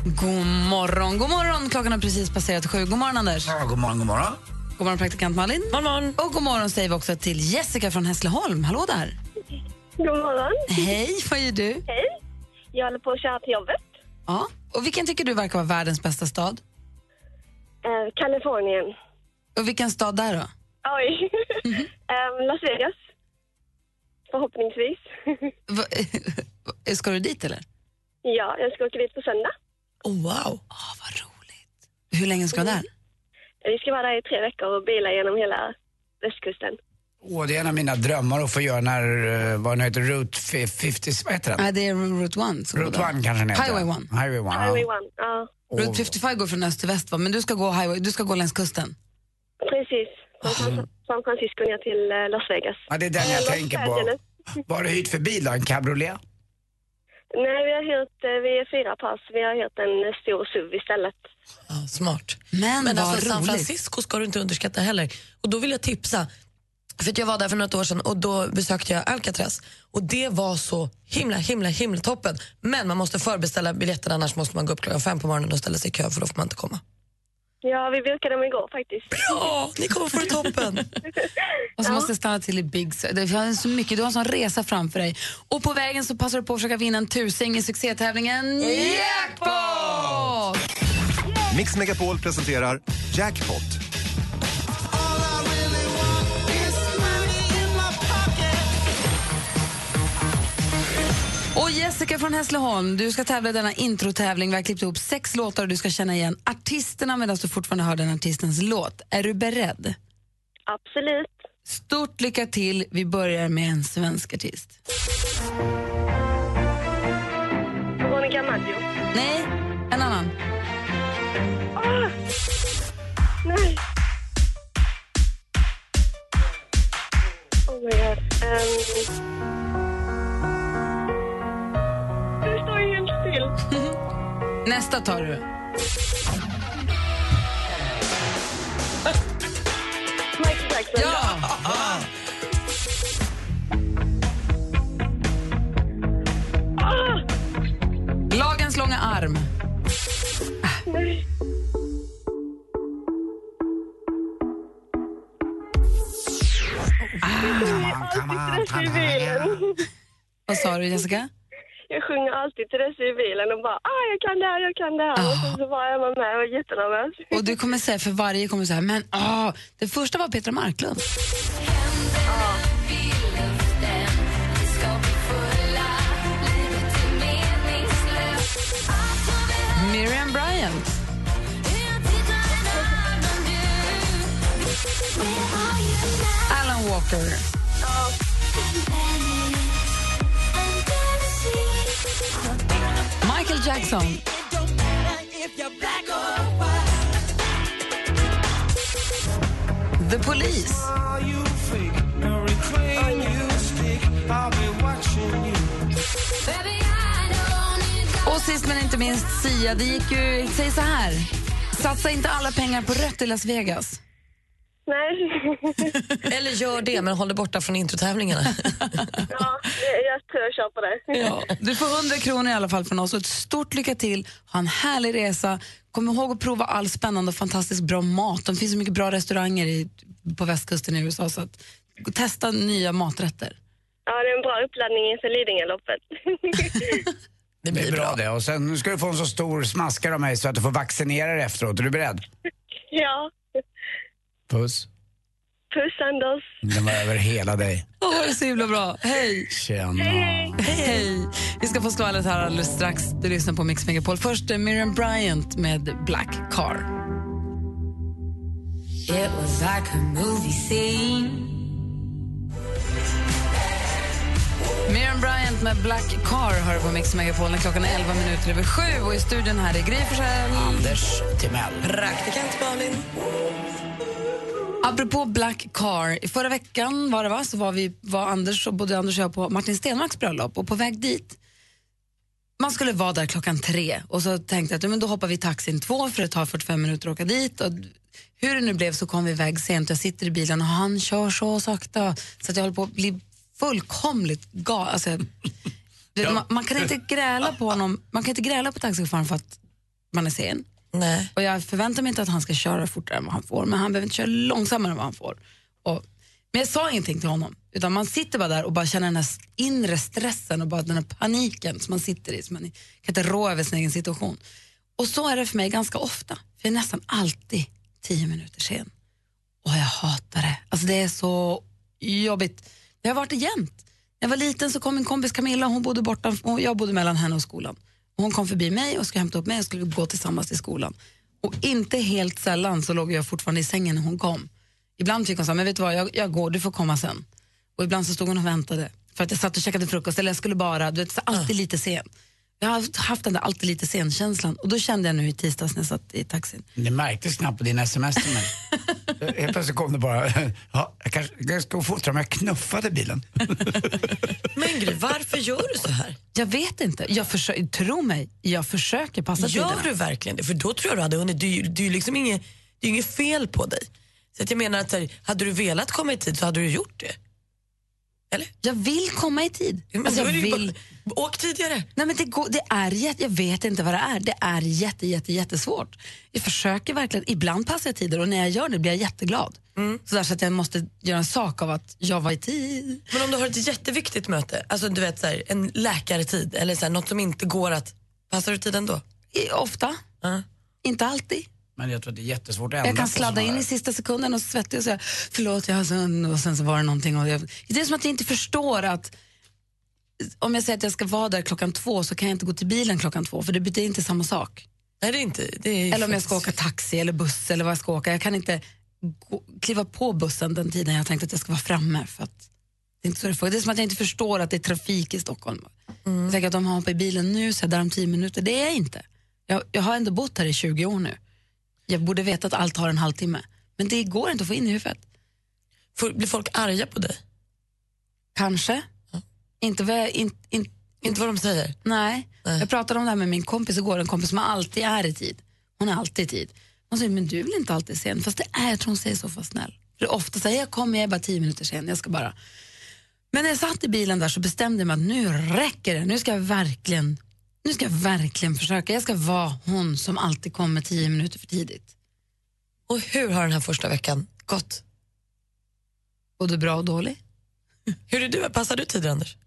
God morgon, god morgon. Klockan har precis passerat sju. God morgon, Anders. Ja, god morgon, god morgon. God morgon, praktikant Malin. God morgon. Och god morgon säger vi också till Jessica från Hässleholm. Hallå där. God morgon. Hej, vad gör du? Hej. Jag håller på att köra till jobbet. Ja. Och vilken tycker du verkar vara världens bästa stad? Eh, Kalifornien. Och vilken stad där då? Oj. Em, (laughs) Las Vegas. Förhoppningsvis. (laughs) Va- Ska du dit eller? ja, jag ska åka dit på söndag. Oh, wow. Hur länge ska du där? Vi ska vara där i tre veckor och bila genom hela västkusten. Åh, det är en av mina drömmar att få göra när, eh, vad den heter, Route fi- 50, vad heter den? Nej, det är Route 1. som Route går där. 1 kanske den heter. Highway 1. Highway 1, Highway ja. One. Ja, Route 55 går från öst till väst, va? men du ska gå, highway, du ska gå längs kusten. precis. Från San- San Francisco ner till eh, Las Vegas. ja, det är den jag Los tänker på. Vad har du hyrt för bil då? En cabriolet? Nej, vi har hyrt, eh, vi är fyra pass. Vi har hyrt en stor SUV istället. Ja, smart. Men, Men vad alltså, San roligt. Francisco ska du inte underskatta heller. Och då vill jag tipsa. För att jag var där för något år sedan och då besökte jag Alcatraz. Och det var så himla, himla, himla toppen. Men man måste förbeställa biljetter annars måste man gå upp klockan fem på morgonen och ställa sig i kö för då får man inte komma. Ja, vi bokade dem igår faktiskt. Bra! Ni kommer få det toppen. (laughs) Och så måste jag stanna till i Big Sur. Det finns så mycket, du har en sån resa framför dig. Och på vägen så passar du på att försöka vinna en tusing i succétävlingen Jackpot! Mix Megapol presenterar Jackpot. Och Jessica från Hässleholm, du ska tävla i denna introtävling. Vi har klippt ihop sex låtar och du ska känna igen artisterna medan du fortfarande hör den artistens låt. Är du beredd? Absolut. Stort lycka till. Vi börjar med en svensk artist. Veronica Maggio. Nej, en annan. Ah! Nej. Oh my god. Um... (laughs) Nästa tar du. Michael Jackson. Ja! Ah! Lagens långa arm. Nej. Come on, till dess i bilen. Vad sa du, Jessica? Jag sjunger alltid till dess i bilen och bara ah, jag kan det här, jag kan det här. Och sen så är man med och är jättenervös. Och du kommer säga för varje kommer säga, men ah, det första var Petra Marklund. Miriam Bryant. Alan Walker. Michael Jackson. The Police. Och sist men inte minst Sia. Det gick ju, säg så här. Satsa inte alla pengar på rött i Las Vegas. Nej. (laughs) Eller gör det, men håll dig borta från introtävlingarna. ja, jag tror jag kör på det. Ja. Du får 100 kronor i alla fall från oss och ett stort lycka till. Ha en härlig resa. Kom ihåg att prova all spännande och fantastiskt bra mat. Det finns så mycket bra restauranger i, på västkusten i USA så att, testa nya maträtter. Ja, det är en bra uppladdning inför Lidingöloppet. (laughs) Det blir bra det. Och sen nu ska du få en så stor smaskare av mig så att du får vaccinera dig efteråt. Är du beredd? ja. Puss. Puss Anders. Den var över hela dig. Åh, det så himla bra. Hej! Tjena. Hej! Vi ska få skvallret här alldeles strax. Du lyssnar på Mix Megapol. Först eh, Miriam Bryant med Black Car. It was like a movie scene. Miriam Bryant med Black Car har du på Mix Megapol när klockan är 11 minuter över sju. Och i studion här är Gry Forssell. Anders Timell. Praktikant Malin. Apropå Black Car, i förra veckan var det va, så var, vi, var Anders och både Anders och jag på Martin Stenmarks bröllop och på väg dit man skulle vara där klockan tre och så tänkte jag att men då hoppar vi taxin två för det tar 45 minuter att åka dit. Och hur det nu blev så kom vi iväg sent. Jag sitter i bilen och han kör så sakta så att jag håller på att bli fullkomligt galen. Alltså, man, man, kan inte gräla på honom, man kan inte gräla på taxichauffören för att man är sen. Nej. Och jag förväntar mig inte att han ska köra fortare än vad han får, men han behöver inte köra långsammare än vad han får. Och, men jag sa ingenting till honom, utan man sitter bara där och bara känner den här inre stressen och bara den här paniken som man sitter i, som man kan inte rå över sin egen situation. Och så är det för mig ganska ofta, för jag är nästan alltid tio minuter sen. Och jag hatar det. Alltså det är så jobbigt. Det har varit det jämt. När jag var liten så kom min kompis Camilla, hon bodde borta, jag bodde mellan henne och skolan. Och hon kom förbi mig och skulle hämta upp mig och skulle gå tillsammans till skolan. Och inte helt sällan så låg jag fortfarande i sängen när hon kom. Ibland fick hon säga, men vet du vad, jag, jag går, du får komma sen. Och ibland så stod hon och väntade för att jag satt och käkade frukost eller jag skulle bara, du vet, så alltid lite sen. Jag har haft- den där alltid lite sen-känslan och då kände jag nu i tisdags när jag satt i taxin. Det märktes knappt på din sms till (laughs) mig. Helt plötsligt kom det bara, ja, jag kanske jag ska gå fortare om jag knuffade bilen. (laughs) Men Gry, varför gör du så här? Jag vet inte, jag försöker, tro mig, jag försöker passa Gör tiderna. du verkligen det? För då tror jag du hade hunnit. Det är ju liksom inget, det är inget fel på dig. Så att jag menar att här, hade du velat komma i tid så hade du gjort det. Eller? Jag vill komma i tid. Men Alltså, jag vill... bara- Åk tidigare. Nej, men det, går, det är jätte, jag vet inte vad det är. Det är jätte, jätte, jättesvårt. Jag försöker verkligen. Ibland passar jag tider och när jag gör det blir jag jätteglad. Så, där, så att jag måste göra en sak av att jag var i tid. Men om du har ett jätteviktigt möte, alltså du vet så här, en läkartid eller så här, något som inte går att... Passar du tiden då? I, ofta. Inte alltid. Men jag tror att det är jättesvårt att ändra Jag kan sladda in i sista sekunden och svettig och säga förlåt jag har sömn och sen så var det någonting. Och jag, det är som att jag inte förstår att om jag säger att jag ska vara där klockan två så kan jag inte gå till bilen klockan två för det betyder inte samma sak. Nej, det är inte. Det är eller om jag ska åka taxi eller buss eller vad jag ska åka. Jag kan inte gå, kliva på bussen den tiden jag tänkt att jag ska vara framme. För att det, är inte så det, det är som att jag inte förstår att det är trafik i Stockholm. Jag tänker att om jag hoppar i bilen nu så är jag där om tio minuter. Det är jag inte. Jag, jag har ändå bott här i 20 år nu. Jag borde veta att allt tar en halvtimme. Men det går inte att få in i huvudet. Får, blir folk arga på dig? Kanske. Inte, vad in, in, Inte vad de säger? Nej. Jag pratade om det här med min kompis igår, en kompis som alltid är i tid. Hon är alltid i tid. Hon säger, men du väl inte alltid sen? Fast det är, jag tror hon säger så för snäll. För ofta säger jag kommer, jag är bara tio minuter sen, jag ska bara... Men när jag satt i bilen där så bestämde jag mig att nu räcker det, nu ska jag verkligen, nu ska jag verkligen försöka. Jag ska vara hon som alltid kommer tio minuter för tidigt. Och hur har den här första veckan gått? Både bra och dålig. Hur är du? Passar du tider, Anders?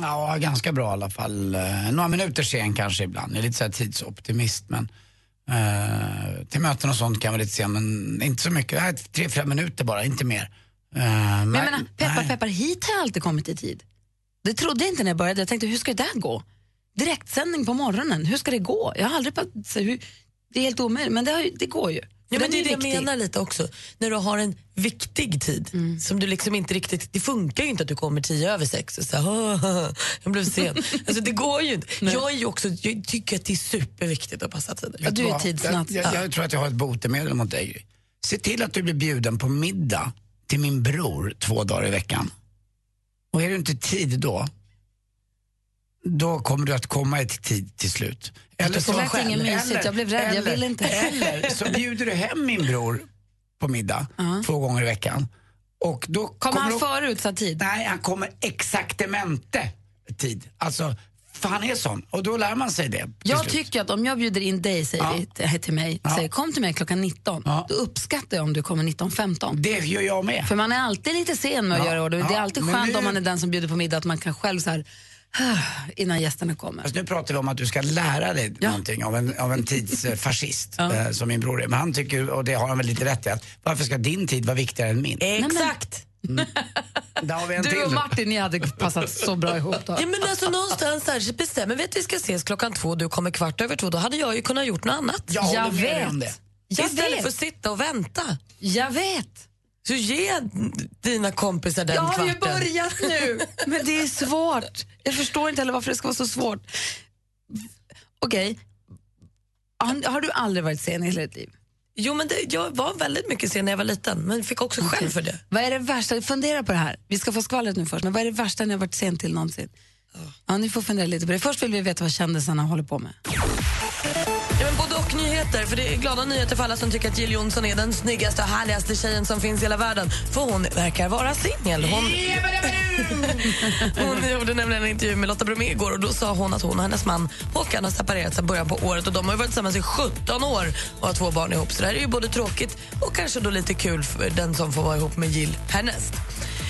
Ja, ganska bra i alla fall. Eh, några minuter sen kanske ibland. Jag är lite så tidsoptimist men eh, till möten och sånt kan jag vara lite sen men inte så mycket. Nej, tre, fyra minuter bara, inte mer. Eh, Men jag menar, peppar nej. peppar, hit har jag alltid kommit i tid. Det trodde jag inte när jag började. Jag tänkte, hur ska det där gå? Direktsändning på morgonen, hur ska det gå? Jag har aldrig... hur, det är helt omöjligt, men det, har, det går ju. Ja, men det är det jag menar lite också. När du har en viktig tid som du liksom inte riktigt... Det funkar ju inte att du kommer tio över sex och så här, (laughs) jag blev sen. alltså, det går ju inte. Jag, är ju också, jag tycker att det är superviktigt att passa tider. Vet vad? Jag, jag, jag tror att jag har ett botemedel mot dig. Se till att du blir bjuden på middag till min bror två dagar i veckan. Och är du inte tid då, då kommer du att komma i tid till slut. Det så- lät inget mysigt, jag blev rädd, jag eller- ville inte. Eller så bjuder du hem min bror på middag två gånger i veckan. Och då Kommer han du- före utsatt tid? Nej, han kommer exaktamente tid. Alltså, för han är sån. Och då lär man sig det. Jag slut. tycker att om jag bjuder in dig säger Ja. vi, till, till mig, säger kom till mig klockan 19, då uppskattar jag om du kommer 19.15. Det gör jag med. För man är alltid lite sen med att Ja. göra det. Det är Ja, alltid skönt nu- om man är den som bjuder på middag att man kan själv så här, (sighs) innan gästerna kommer. Fast nu pratar vi om att du ska lära dig någonting av en, av en tidsfascist eh, som min bror är. Men han tycker, och det har han väl lite rätt i, att varför ska din tid vara viktigare än min? Exakt. Där har vi en Du till. och Martin, ni hade passat så bra ihop då. (laughs) Ja, men alltså, någonstans där bestämmer vi att vi ska ses klockan två och du kommer kvart över två. Då hade jag ju kunnat gjort något annat. Jag det. Jag Istället vet. för att sitta och vänta. Jag vet. Så ge dina kompisar den Jag har kvarten. ju börjat nu, (laughs) men det är svårt. Jag förstår inte heller varför det ska vara så svårt. Okej, har, har du aldrig varit sen i hela ditt liv? Jo, men det, jag var väldigt mycket sen när jag var liten, men fick också skäll för det. Vad är det värsta? Fundera på det här. Vi ska få skvallret nu först, men vad är det värsta ni har varit sen till någonsin? Ja, ni får fundera lite på det. Först vill vi veta vad kändisarna håller på med. Ja, men både och nyheter, för det är glada nyheter för alla som tycker att Jill Johnson är den snyggaste och härligaste tjejen som finns i hela världen. För hon verkar vara singel. Hon, (laughs) hon gjorde nämligen en intervju med Lotta Bromé igår och då sa hon att hon och hennes man Håkan har separerat sedan början på året och de har varit tillsammans i 17 år och har två barn ihop. Så det här är ju både tråkigt och kanske då lite kul för den som får vara ihop med Jill härnäst.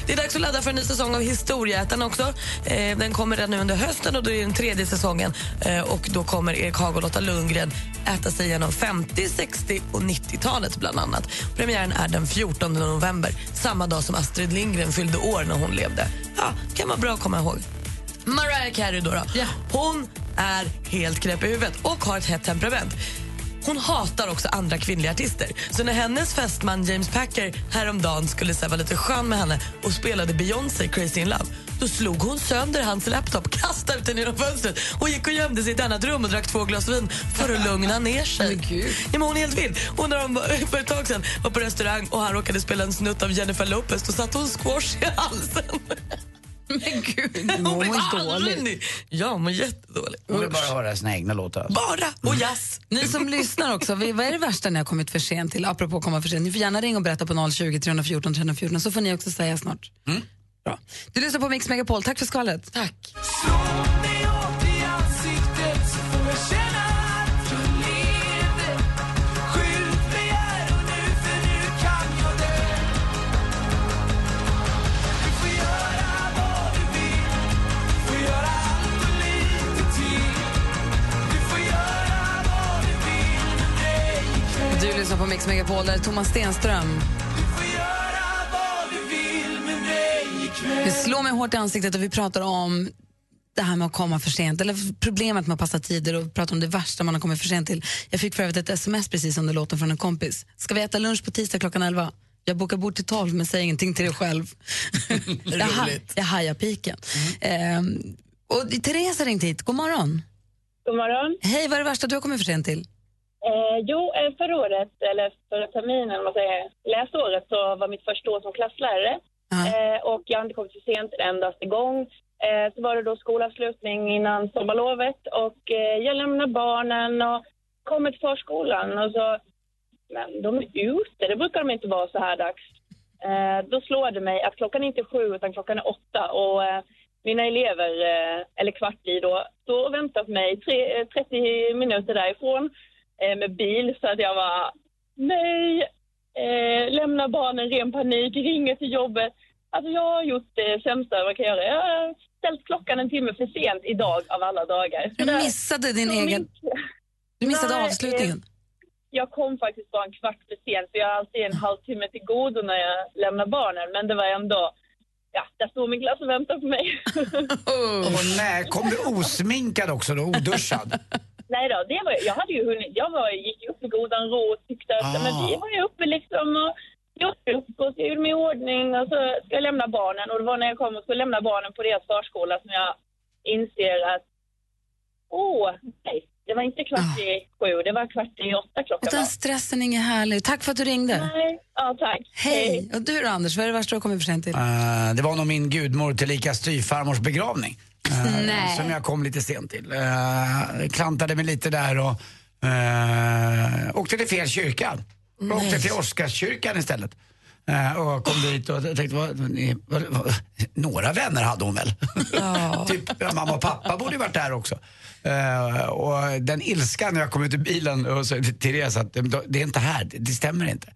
Det är dags att ladda för en ny säsong av Historieätarna också. Eh, den kommer redan nu under hösten och då är det den tredje säsongen. Eh, och då kommer Erik Haag och Lotta Lundgren äta sig igenom 50, 60 och 90-talet bland annat. Premiären är den 14 november, samma dag som Astrid Lindgren fyllde år när hon levde. Ja, kan vara bra att komma ihåg. Mariah Carey då, då. Hon är helt knäpp i huvudet och har ett hett temperament. Hon hatar också andra kvinnliga artister. Så när hennes fästman James Packer häromdagen skulle så här, vara lite skön med henne och spelade Beyoncé Crazy in Love då slog hon sönder hans laptop, (laughs) kastade ut den genom fönstret och gick och gömde sig i ett annat rum och drack två glas vin för att lugna ner sig. Ja, men hon är helt vild. Och när de för ett tag sedan var på restaurang och han råkade spela en snutt av Jennifer Lopez då satte hon squash i halsen. (laughs) (laughs) Men gud, hon mår blev hon allvarlig. dåligt? Ja, hon mår jättedåligt. Hon vill bara höra sina egna låtar. Bara! Och jazz. Ni som (laughs) lyssnar också, vad är det värsta ni har kommit för sent till? Apropå att komma för sent. Ni får gärna ringa och berätta på 020 314 314 så får ni också säga snart. Bra. Du lyssnar på Mix Megapol. Tack för skvallret. Tack. Du lyssnar på Mix Megapol, där är Thomas Stenström. Det slår mig hårt i ansiktet att vi pratar om det här med att komma för sent, eller problemet med att passa tider och prata om det värsta man har kommit för sent till. Jag fick för övrigt ett sms precis under låten från en kompis. Ska vi äta lunch på tisdag klockan 11? Jag bokar bord till 12 men säg ingenting till dig själv. (laughs) jag, ha, jag hajar piken. Ehm, och Therese har ringt hit. God morgon. God morgon. Hej, vad är det värsta du har kommit för sent till? Eh, jo, eh, förra året, eller förra terminen, man säger, läsåret, så var mitt första år som klasslärare. Eh, och jag inte kommit för sent en endaste gång. Eh, så var det då skolavslutning innan sommarlovet och eh, jag lämnar barnen och kommer till förskolan och så, men de är ute, det brukar de inte vara så här dags. Eh, då slår det mig att klockan är inte sju utan klockan är åtta och mina elever, eller kvart i då, står och väntar på mig tre, eh, 30 minuter därifrån eh, med bil så att jag var nej, eh, lämnar barnen ren panik, ringer till jobbet. Alltså jag har gjort det sämsta jag kan göra. Jag har ställt klockan en timme för sent idag av alla dagar. Så Du missade din så egen... min- Du missade Nej, avslutningen. eh, Jag kom faktiskt bara en kvart för sent för jag har alltid en halvtimme till godo när jag lämnar barnen. Men det var ändå, ja, där stod min klass och väntade på mig. (laughs) Åh nej, kom du osminkad också då, oduschad? (laughs) Nej då, det var, jag hade ju hunnit, jag var, gick ju upp i godan ro och tyckte att Ah. men vi var ju uppe liksom och gjorde frukost, jag gjorde mig i ordning och så ska jag lämna barnen och det var när jag kom och skulle lämna barnen på deras förskola som jag inser att åh, nej, det var inte kvart i sju, det var kvart i åtta klockan den stressen är inget härlig. Tack för att du ringde. Nej, ja tack. Hej. Och du då, Anders, vad är det värsta du har kommit för sent till? Eh, det var nog min gudmor tillika styvfarmors begravning. Eh, Nej. Som jag kom lite sent till. Uh, klantade mig lite där och uh, åkte till fel kyrka. Jag åkte till Oscarskyrkan istället. Eh, och kom dit och tänkte, vad, vad, vad, några vänner hade hon väl? (laughs) typ ja, mamma och pappa borde ju varit där också. Eh, och den ilskan när jag kom ut ur bilen och sa till Therese att det är inte här, det, det stämmer inte.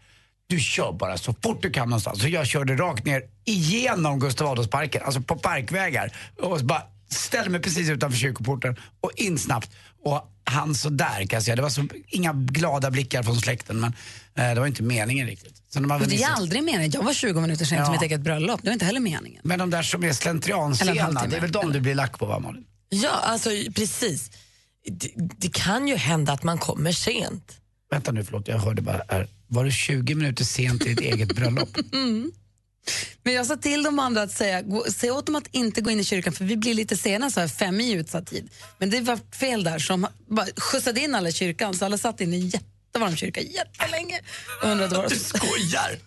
Du kör bara så fort du kan någonstans. Så jag körde rakt ner igenom Gustav Adolfsparken, alltså på parkvägar. Och bara ställde mig precis utanför kyrkoporten och in snabbt. Och han så där kan jag säga. Det var så, inga glada blickar från släkten men eh, det var inte meningen riktigt. Så de Det är missat- aldrig meningen. Jag var 20 minuter sen Ja. till mitt eget bröllop. Det var inte heller meningen. Men de där som är slentriansena, det är väl de du blir lack på va Malin? Ja, alltså precis. Det, det kan ju hända att man kommer sent. Vänta nu, förlåt, jag hörde bara här. Var det 20 minuter sent till ditt eget bröllop? (laughs) Mm. Men jag sa till de andra att säga, gå, säg åt dem att inte gå in i kyrkan för vi blir lite sena, så här, fem i utsatt tid. Men det var fel där, så de bara skjutsade in alla i kyrkan så alla satt inne i en jättevarm kyrka jättelänge och undrade vad Du skojar!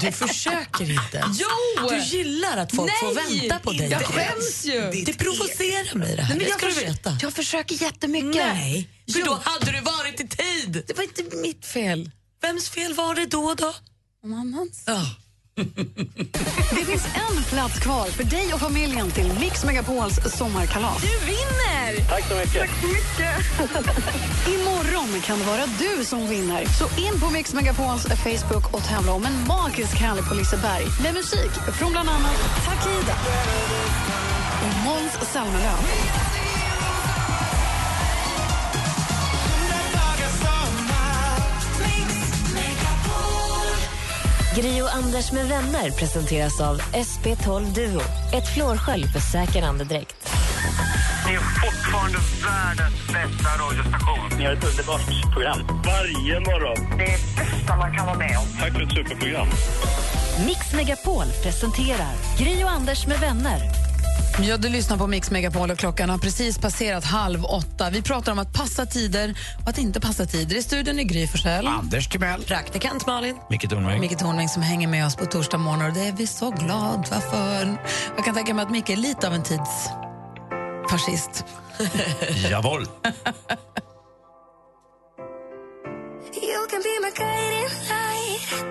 Du försöker inte. Jo! Du gillar att folk får Nej, vänta på dig. Jag skäms ju. Det provocerar mig det här. Nej, men jag, ska du förs- veta. jag försöker jättemycket. Nej, för Jo. då hade du varit i tid. Det var inte mitt fel. Vems fel var det då? då? Mammans. Ja. (laughs) Det finns en plats kvar för dig och familjen till Mix Megapols sommarkalas. Du vinner! Tack så mycket. (laughs) Imorgon kan det vara du som vinner. Så in på Mix Megapols Facebook och tävla om en magisk helg på Liseberg med musik från bland annat Takida och Måns Zelmerlöw. Gri och Anders med vänner presenteras av SP12 Duo. Ett flårskölj för säker andedräkt. Ni är fortfarande världens bästa radiostation. Ni har ett underbart program. Varje morgon. Det är bästa man kan vara med om. Tack för ett superprogram. Mix Megapol presenterar Gri och Anders med vänner. Ja, du lyssnar på Mix Megapol och klockan har precis passerat halv åtta. Vi pratar om att passa tider och att inte passa tider. I studion är Gry Forssell. Anders Timell. Praktikant Malin. Micke Tornving. Micke Tornving som hänger med oss på torsdag morgon och det är vi så glada för. Jag kan tänka mig att Micke är lite av en tidsfascist. (laughs) Jawohl. You can be my guiding light.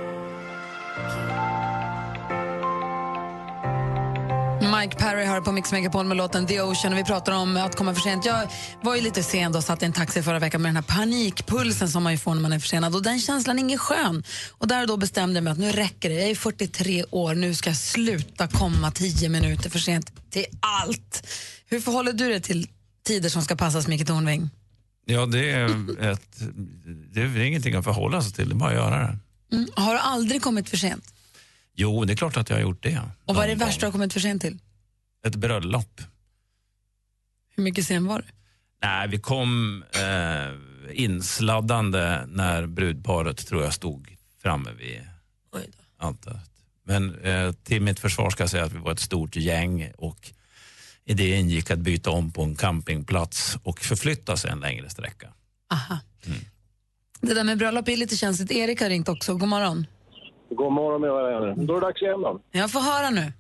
Mike Perry har på Mix Megapol med låten The Ocean och vi pratar om att komma för sent. Jag var ju lite sen och satt i en taxi förra veckan med den här panikpulsen som man ju får när man är försenad och den känslan är ingen skön. Och där och då bestämde jag mig att nu räcker det. Jag är 43 år, nu ska jag sluta komma 10 minuter för sent till allt. Hur förhåller du dig till tider som ska passas, Micke Tornving? Ja, det är, ett, det är ingenting att förhålla sig till, det är bara att göra det. Mm. Har du aldrig kommit för sent? Jo, det är klart att jag har gjort det. Och vad är det värsta du har kommit för sent till? Ett bröllop. Hur mycket sen var du? Nej, vi kom eh, insladdande när brudparet tror jag stod framme vid altaret. Men eh, till mitt försvar ska jag säga att vi var ett stort gäng och i det ingick att byta om på en campingplats och förflytta sig en längre sträcka. Aha. Det där med bröllop är lite känsligt. Erik har ringt också. God morgon. God morgon mina vänner. Då är det dags igen då. Jag får höra nu.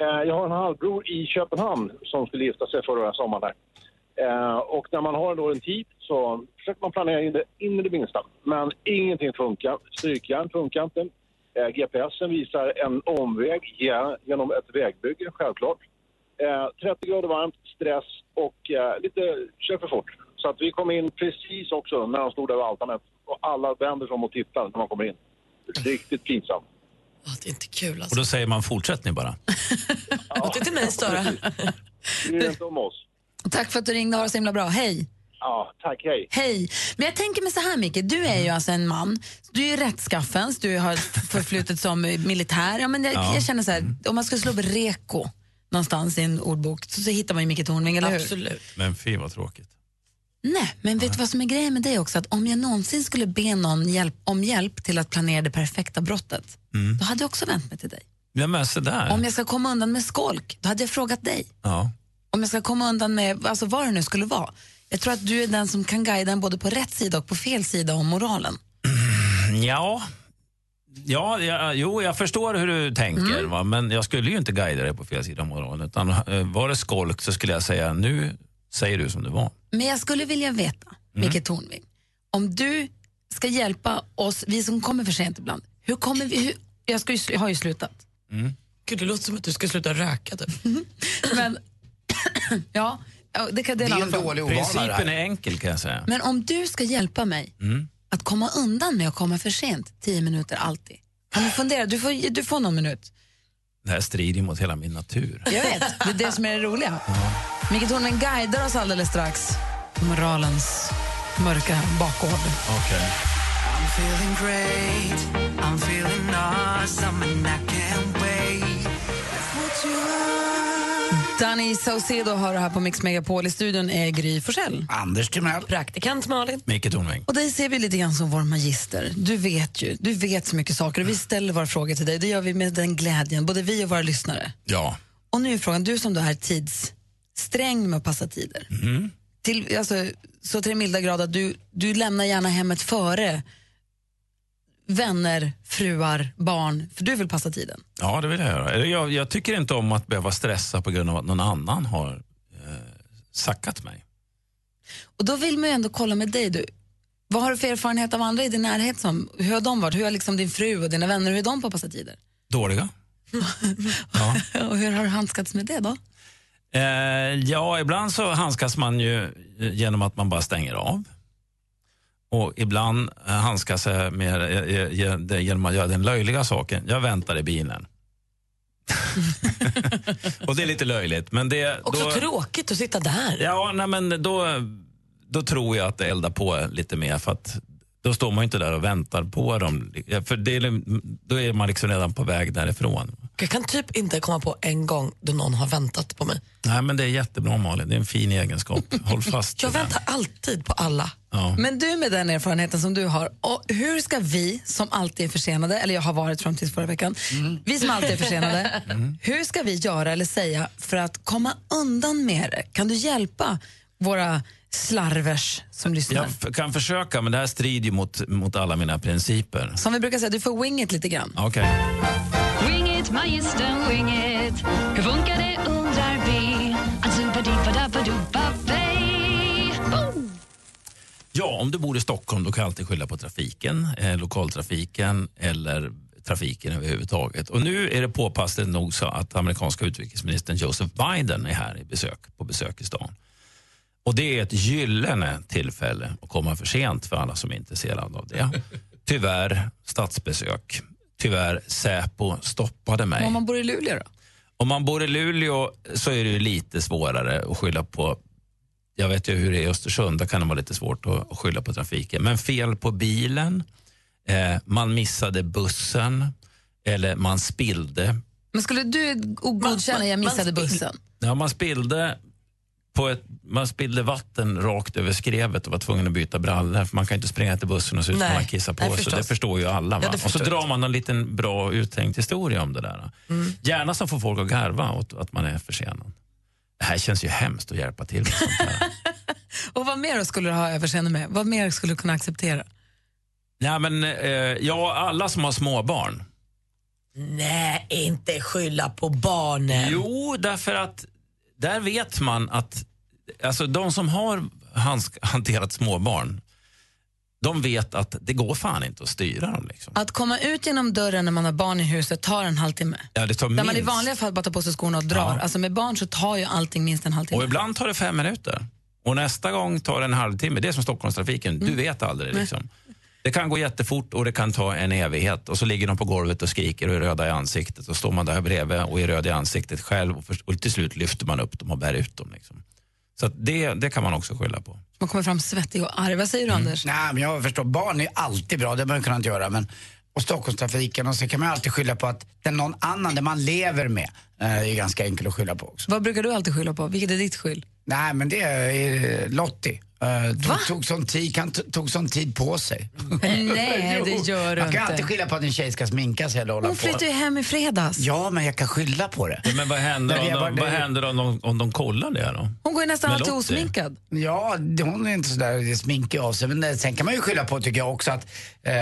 Eh, jag har en halvbror i Köpenhamn som skulle gifta sig förra sommaren. Eh, Och när man har då en tid så försöker man planera in det, in i det minsta. Men ingenting funkar. Strykjärn funkar inte. Eh, GPSen visar en omväg genom ett vägbygge, självklart. Eh, 30 grader varmt, stress och eh, lite kör för fort. Så att vi kom in precis också när de stod där vid altanet. Och alla vänder sig om och tittar när man kommer in. Riktigt pinsamt. Det är inte kul Och alltså. då säger man fortsättning bara. (laughs) Låt inte mig störa. Bry inte om oss. Tack för att du ringde. Ha det så himla bra. Hej. Ja, tack. Hej. Hej. Men jag tänker mig så här, Micke. Du är ju alltså en man. Du är ju rättskaffens, du har förflutet som militär. Ja, men jag, Ja. jag känner så här, om man skulle slå upp reko någonstans i en ordbok så, så hittar man ju Micke Tornving, eller hur? Absolut. Men fy vad tråkigt. Nej, men vet du vad som är grejen med dig också? Att om jag någonsin skulle be någon hjälp, om hjälp till att planera det perfekta brottet, Mm. då hade jag också vänt mig till dig. Ja, men så där. Om jag ska komma undan med skolk, då hade jag frågat dig. Ja. Om jag ska komma undan med alltså vad det nu skulle vara. Jag tror att du är den som kan guida en både på rätt sida och på fel sida om moralen. (clears throat) Ja, ja, ja jo, jag förstår hur du tänker, Mm. va? men jag skulle ju inte guida dig på fel sida av moralen. Utan, eh, var det skolk så skulle jag säga, nu säger du som det var. Men jag skulle vilja veta, Mm. Micke Tornving, om du ska hjälpa oss, vi som kommer för sent ibland, hur kommer vi, hur, jag, ska ju, jag har ju slutat. Gud, det låter som att du ska sluta röka. Typ. (laughs) Men, (clears throat) ja, ja, det kan det är en Det är annan en fråga. dålig ovana Principen är enkel kan jag säga. Men om du ska hjälpa mig Mm. att komma undan med att komma för sent, tio minuter alltid. Kan du fundera? Du får, du får någon minut. Det här strider mot hela min natur. Jag vet, det är det som är det roliga. Micke Tornving guidar oss alldeles strax på moralens mörka bakgård. Okej. I'm feeling great, I'm feeling awesome and I can't wait. That's what you are. Danny Saucedo har det här på Mix Megapol. I studion är Gry Forssell. Anders Timell. Praktikant Malin. Micke Tornving. Och dig ser vi lite grann som vår magister. Du vet ju, du vet så mycket saker och vi ställer våra frågor till dig. Det gör vi med den glädjen, både vi och våra lyssnare. Ja. Och nu är frågan, du som då är tidssträng med att passa tider. Mm. Till, alltså, så till den milda grad att du, du lämnar gärna hemmet före vänner, fruar, barn, för du vill passa tiden. Ja, det vill jag göra. Jag, jag tycker inte om att behöva stressa på grund av att någon annan har eh, sackat mig. Och då vill man ju ändå kolla med dig. Du. Vad har du för erfarenhet av andra i din närhet? Som, hur har de varit? Hur har liksom din fru och dina vänner, hur är de på att passa tider? Dåliga. (laughs) och hur har du handskats med det då? Eh, ja, ibland så handskas man ju eh, genom att man bara stänger av. Och ibland eh, handskas jag med eh, genom att göra den löjliga saken. Jag väntar i bilen. (laughs) och det är lite löjligt. Men det, Också då, tråkigt att sitta där. Ja, nej, men då, då tror jag att det eldar på lite mer. För att då står man ju inte där och väntar på dem. För det, är- då är man liksom redan på väg därifrån. Jag kan typ inte komma på en gång då någon har väntat på mig. Nej, men det är jättebra Malin. Det är en fin egenskap. Håll fast Jag väntar alltid på alla. Ja. Men du med den erfarenheten som du har, och hur ska vi som alltid är försenade, eller jag har varit fram till förra veckan, vi som alltid är försenade, hur ska vi göra eller säga för att komma undan med det? Kan du hjälpa våra slarvers som lyssnar? Jag kan försöka, men det här strider ju mot, mot alla mina principer. Som vi brukar säga, du får wing it lite grann. Okej. Wing it, magistern, wing it. Hur funkar det undrar vi? Ja, om du bor i Stockholm då kan jag alltid skylla på trafiken, eh, lokaltrafiken eller trafiken överhuvudtaget. Och nu är det påpassligt nog så att amerikanska utrikesministern Joseph Biden är här i besök, på besök i stan. Och det är ett gyllene tillfälle att komma för sent för alla som är intresserade av det. Tyvärr statsbesök. Tyvärr Säpo stoppade mig. Om man bor i Luleå då? Om man bor i Luleå så är det ju lite svårare att skylla på jag vet ju hur det är i Östersund, där kan det vara lite svårt att, att skylla på trafiken. Men fel på bilen, eh, man missade bussen eller man spillde. Men skulle du godkänna jag missade bussen? Ja, man spillde på ett, man spillde vatten rakt över skrevet och var tvungen att byta brallor. För man kan inte springa till bussen och se ut som Nej, man kissar på nej, sig. Det förstår ju alla. Va? Ja, det och så förstår drar jag. man en liten bra uttänkt historia om det där. Mm. Gärna som får folk att garva åt att man är försenad. Det här känns ju hemskt att hjälpa till med sånt här. (laughs) Och vad mer skulle du ha överseende med? Vad mer skulle du kunna acceptera? Ja, men, eh, ja, alla som har småbarn. Nej, inte skylla på barnen. Jo, därför att där vet man att alltså, de som har hanterat småbarn, de vet att det går fan inte att styra dem. Liksom. Att komma ut genom dörren när man har barn i huset tar en halvtimme. Ja, det tar Där man i minst. vanliga fall bara tar på sig skorna och drar. Ja. Alltså med barn så tar ju allting minst en halvtimme. Och ibland tar det fem minuter. Och nästa gång tar det en halvtimme. Det är som Stockholmstrafiken, Mm. du vet aldrig. Liksom. Det kan gå jättefort och det kan ta en evighet. Och så ligger de på golvet och skriker och är röda i ansiktet. Och står man där bredvid och är röd i ansiktet själv. Och, först, och till slut lyfter man upp dem och bär ut dem. Liksom. Så att det, det kan man också skylla på. Man kommer fram svettig och arg. Vad säger du Anders? Nej, men jag förstår. Barn är alltid bra, det behöver man kunna inte göra. Men, och Stockholmstrafiken och så kan man alltid skylla på att det är någon annan, det man lever med, eh, är ganska enkelt att skylla på också. Vad brukar du alltid skylla på? Vilket är ditt skyll? Nej, men det är Lottie. Uh, tog, tog, sån tid, kan, tog sån tid på sig. Nej, (laughs) det gör du Man kan inte. alltid skylla på att en tjej ska sminka sig eller hålla Hon flyttade ju hem i fredags. Ja, men jag kan skylla på det. Men vad händer, Men om de, vad händer om, de, om de kollar det då? Hon går ju nästan alltid osminkad. Ja, det- hon är inte sådär sminkig av sig. Men eh, sen kan man ju skylla på, tycker jag också, att eh,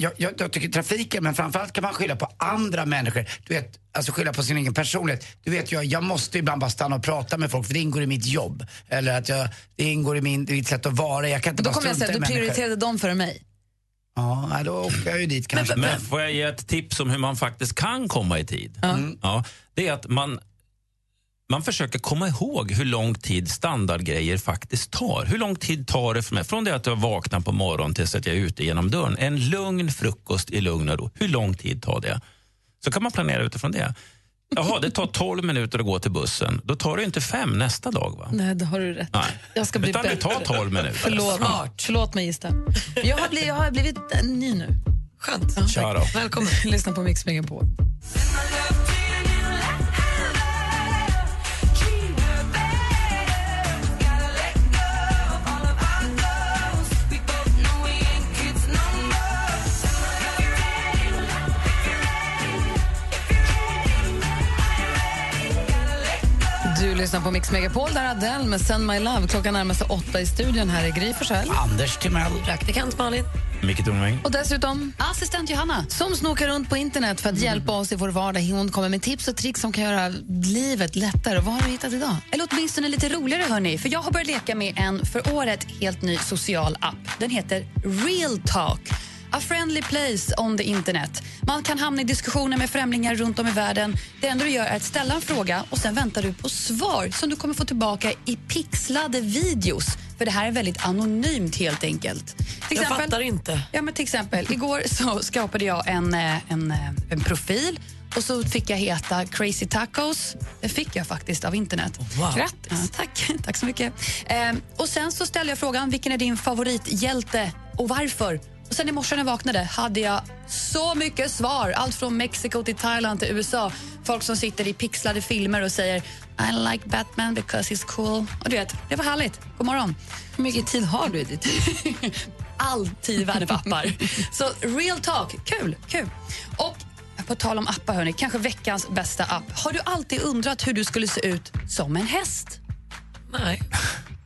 jag, jag, jag tycker trafiken, men framförallt kan man skylla på andra människor. Du vet, alltså skylla på sin egen personlighet. Du vet, jag, jag måste ibland bara stanna och prata med folk för det ingår i mitt jobb. Eller att jag, det ingår i min, mitt sätt att vara. Jag kan inte Då bara kommer jag säga att du prioriterade dem före mig. Ja, då åker jag ju dit kanske. Men får jag ge ett tips om hur man faktiskt kan komma i tid? Mm. Ja, det är att man, man försöker komma ihåg hur lång tid standardgrejer faktiskt tar. Hur lång tid tar det för mig? Från det att jag vaknar på morgonen tills att jag är ute genom dörren. En lugn frukost i lugn och ro. Hur lång tid tar det? Så kan man planera utifrån det. Jaha, det tar 12 minuter att gå till bussen. Då tar det inte fem nästa dag, va? Nej, det har du rätt Nej. Jag ska bli Utan det bättre. tar 12 minuter. Förlåt. Förlåt mig, gista. Jag har blivit, jag har blivit ny nu. Skönt. Kör då. Välkommen. Lyssna på Mix Megapol. Lyssnar på Mix Megapol, där Adele med Send My Love. Klockan närmar sig åtta i studion. Här är Gry Forssell. Anders Timell. Praktikant Malin. Micke Tornving. Och dessutom assistent Johanna som snokar runt på internet för att hjälpa oss i vår vardag. Hon kommer med tips och tricks som kan göra livet lättare. Vad har du hittat idag? Eller åtminstone lite roligare, hörni. För jag har börjat leka med en för året helt ny social app. Den heter Real Talk. A friendly place on the internet. Man kan hamna i diskussioner med främlingar runt om i världen. Det enda du gör är att ställa en fråga och sen väntar du på svar som du kommer få tillbaka i pixlade videos. För det här är väldigt anonymt helt enkelt. Till Jag fattar inte. Ja, men till exempel, igår så skapade jag en, eh, en, eh, en profil och så fick jag heta Crazy Tacos. Det fick jag faktiskt av internet. Wow. Grattis. Ja, tack. tack så mycket. Ehm, och Sen så ställde jag frågan vilken är din favorithjälte och varför. Och Sen i morse när jag vaknade hade jag så mycket svar. Allt från Mexiko till Thailand till USA. Folk som sitter i pixlade filmer och säger I like Batman because he's cool. Och du vet, Det var härligt. God morgon. Hur mycket tid har du i ditt? (laughs) All tid i världen för appar. Så real talk, kul, kul. Och på tal om appar, hörni, kanske veckans bästa app. Har du alltid undrat hur du skulle se ut som en häst? Nej.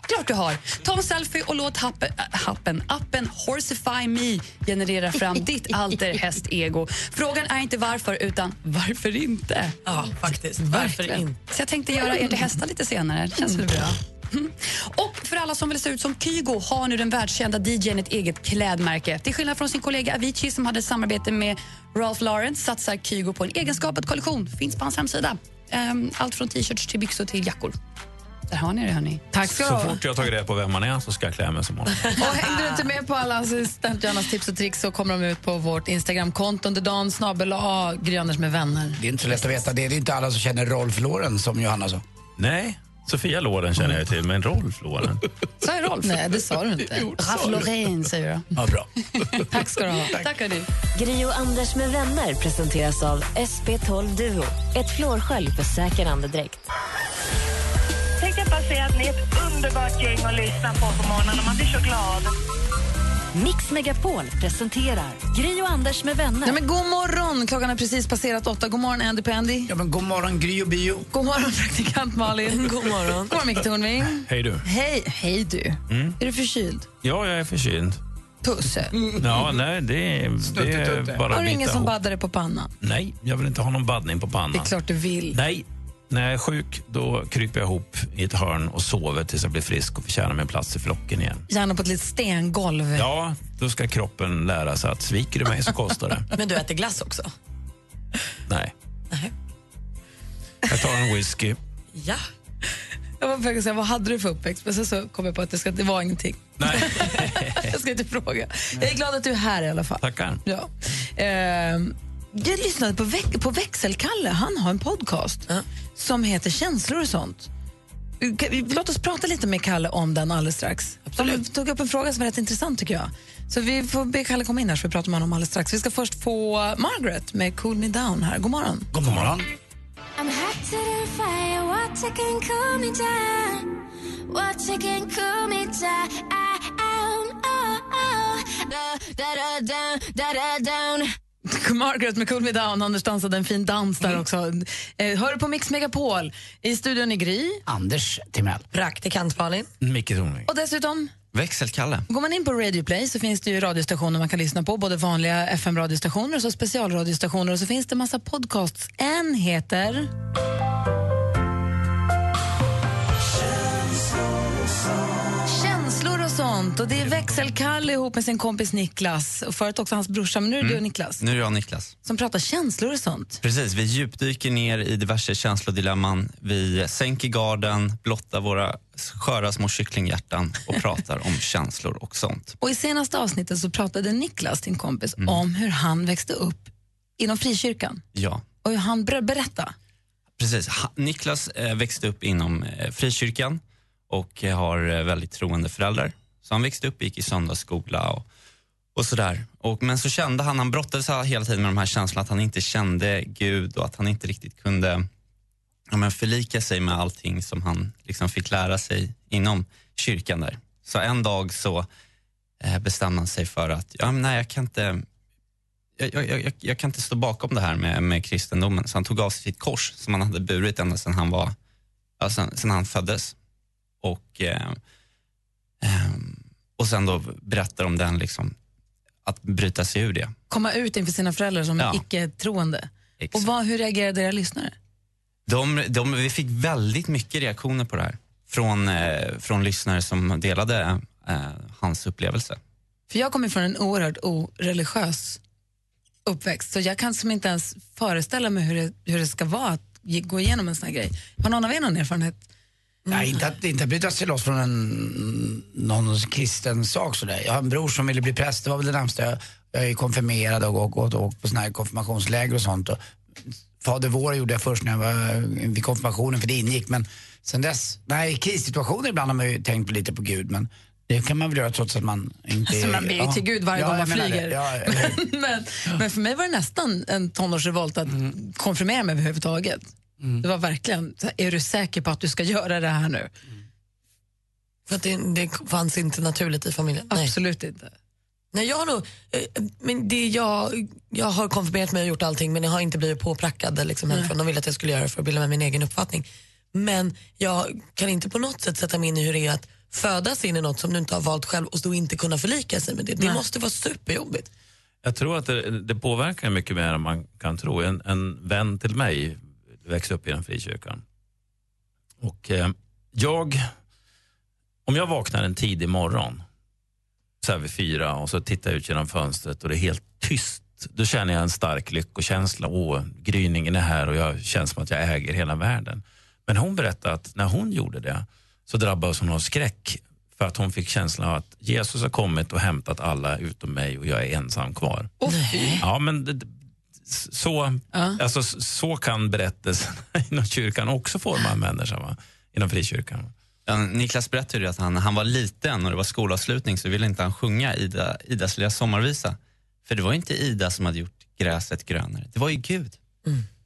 Klart du har. Ta en selfie och låt happen, äh, happen, appen Horsify Me generera fram ditt alter häst-ego. Frågan är inte varför, utan varför inte? Ja, faktiskt. Varför Verkligen. inte? Så jag tänkte göra er till hästar lite senare. Det känns väl bra? Mm. Och för alla som vill se ut som Kygo har nu den världskända DJn ett eget klädmärke. Till skillnad från sin kollega Avicii som hade samarbete med Ralph Lauren satsar Kygo på en egenskapad kollektion. Finns på hans hemsida. Ehm, Allt från t-shirts till byxor till jackor. Där har ni det, hörni. Tack ska Så fort jag har tagit reda på vem man är så ska jag klä mig som honom. (laughs) Och hängde du inte med på alla assistent Johannas tips och tricks så kommer de ut på vårt Instagramkonto under dagen, snabel A, Gry Anders med vänner. Det är inte så lätt att veta. Det är inte alla som känner Rolf Loren som Johanna sa. Nej, Sofia Loren känner jag till, men Rolf Loren. Sa jag Rolf? Nej, det sa du inte. Ralph Lauren säger du. Ja, bra. Tack ska du ha. Tack, hörni. Gri och Anders med vänner presenteras av SP12 Duo. Ett flårskölj för säker andedräkt. Jag bara säga att ni är ett underbart gäng att lyssna på på morgonen man blir så glad. Mix Megapol presenterar Gri och Anders med vänner. Nej, men god morgon! Klockan är precis passerat åtta. God morgon, Andy Pandy. Ja, men god morgon, Gry och Bio. God morgon, praktikant Malin. (laughs) God morgon. God morgon, Micke Tornving. Hej du. Hej, hej du. Mm. Är du förkyld? Ja, jag är förkyld. Tusse. Ja, nej, det är, det är bara Har du ingen som baddar dig på pannan? Nej, jag vill inte ha någon baddning på pannan. Det är klart du vill. Nej, när jag är sjuk då kryper jag ihop i ett hörn och sover tills jag blir frisk och förtjänar mig en plats i flocken igen. Gärna på ett litet stengolv. Ja, då ska kroppen lära sig att sviker du mig så kostar det. (laughs) Men du äter glass också? Nej. Nej. Jag tar en whisky. Ja. Jag var på väg att säga, vad hade du för uppväxt? Men sen så kom jag på att det, ska, det var ingenting. Nej. (laughs) jag ska inte fråga. Jag är glad att du är här i alla fall. Tackar. Ja. Ehm, jag lyssnade på, väx- på Växelkalle. Han har en podcast som heter Känslor och sånt. Låt oss prata lite med Kalle om den alldeles strax. Han tog upp en fråga som var rätt intressant tycker jag. Så vi får be Kalle komma in här så vi pratar med honom alldeles strax. Vi ska först få Margaret med Cool Me Down här. God morgon. God morgon. I'm hot to the fire, you can cool me down. You can cool me down. Oh, oh. Da, da, da, down, da, da, down. Margaret med Cool Me Down. Anders dansade en fin dans där också. Eh, hör du på Mix Megapol. I studion i Gry. Anders Timell. Praktikant Malin. Micke Tornving. Och dessutom, Växelkalle. går man in på Radio Play så finns det ju radiostationer man kan lyssna på. Både vanliga FM-radiostationer och så specialradiostationer. Och så finns det massa podcasts. En heter... sånt. Och Det är Växelkalle ihop med sin kompis Niklas. Och förut också hans brorsa, men nu är det du och Niklas. Nu är jag Niklas. Som pratar känslor och sånt. Precis, vi djupdyker ner i diverse känslodilemman. Vi sänker garden, blottar våra sköra små kycklinghjärtan och pratar om (laughs) känslor och sånt. Och I senaste avsnittet så pratade Niklas, din kompis, Mm. om hur han växte upp inom frikyrkan. Ja. Och hur han ber- berätta. Precis. Niklas eh, växte upp inom eh, frikyrkan och eh, har väldigt troende föräldrar. Så han växte upp, och gick i söndagsskola och, och sådär. Och, men så kände han, han brottades hela tiden med de här känslorna att han inte kände Gud och att han inte riktigt kunde ja, men förlika sig med allting som han liksom fick lära sig inom kyrkan där. Så en dag så eh, bestämde han sig för att, ja, men nej, jag kan inte jag, jag, jag, jag kan inte stå bakom det här med, med kristendomen. Så han tog av sig sitt kors som han hade burit ända sedan han, var, ja, sedan, sedan han föddes. Och, eh, och sen då berättar om den, liksom, att bryta sig ur det. Komma ut inför sina föräldrar som Ja. icke-troende. Och vad, hur reagerade era lyssnare? De, de, vi fick väldigt mycket reaktioner på det här från, eh, från lyssnare som delade eh, hans upplevelse. För jag kommer från en oerhört oreligiös uppväxt så jag kan som inte ens föreställa mig hur det, hur det ska vara att gå igenom en sån här grej. Har någon av er någon erfarenhet? Nej, inte att, inte att bryta sig loss från en, någon kristen sak sådär. Jag har en bror som ville bli präst, det var väl det närmsta. Jag, jag är konfirmerad och gått och, och på såna här konfirmationsläger och sånt. Och Fader vår gjorde jag först när jag var vid konfirmationen för det ingick. Men sen dess, nej i krissituationer ibland har man ju tänkt lite på Gud men det kan man väl göra trots att man inte Alltså, man ber ju till Gud varje Ja, gång man flyger. Ja, (laughs) men, men för mig var det nästan en tonårsrevolt att Mm. konfirmera mig överhuvudtaget. Det var verkligen, är du säker på att du ska göra det här nu? För att det, det fanns inte naturligt i familjen? Nej. Absolut inte. Nej, jag har nog, eh, men det jag, jag har konfirmerat mig och gjort allting men jag har inte blivit påprackad liksom, hemifrån. De ville att jag skulle göra det för att bilda mig min egen uppfattning. Men jag kan inte på något sätt sätta mig in i hur det är att födas in i något som du inte har valt själv och då inte kunna förlika sig med det. Det Nej. måste vara superjobbigt. Jag tror att det, det påverkar mycket mer än man kan tro. En, en vän till mig växte upp i den frikyrkan. Och eh, jag, om jag vaknar en tidig morgon, så här vid fyra, och så tittar jag ut genom fönstret och det är helt tyst. Då känner jag en stark lyckokänsla. Åh, gryningen är här och jag känns som att jag äger hela världen. Men hon berättade att när hon gjorde det så drabbades hon av skräck för att hon fick känslan av att Jesus har kommit och hämtat alla utom mig och jag är ensam kvar. Ja, men det, så, alltså, så kan berättelsen (laughs) inom kyrkan också forma en människa, va? inom frikyrkan. Ja, Niklas berättade ju att han, han var liten och det var skolavslutning så ville inte han sjunga Ida, Idas lilla sommarvisa. För det var inte Ida som hade gjort gräset grönare, det var ju Gud.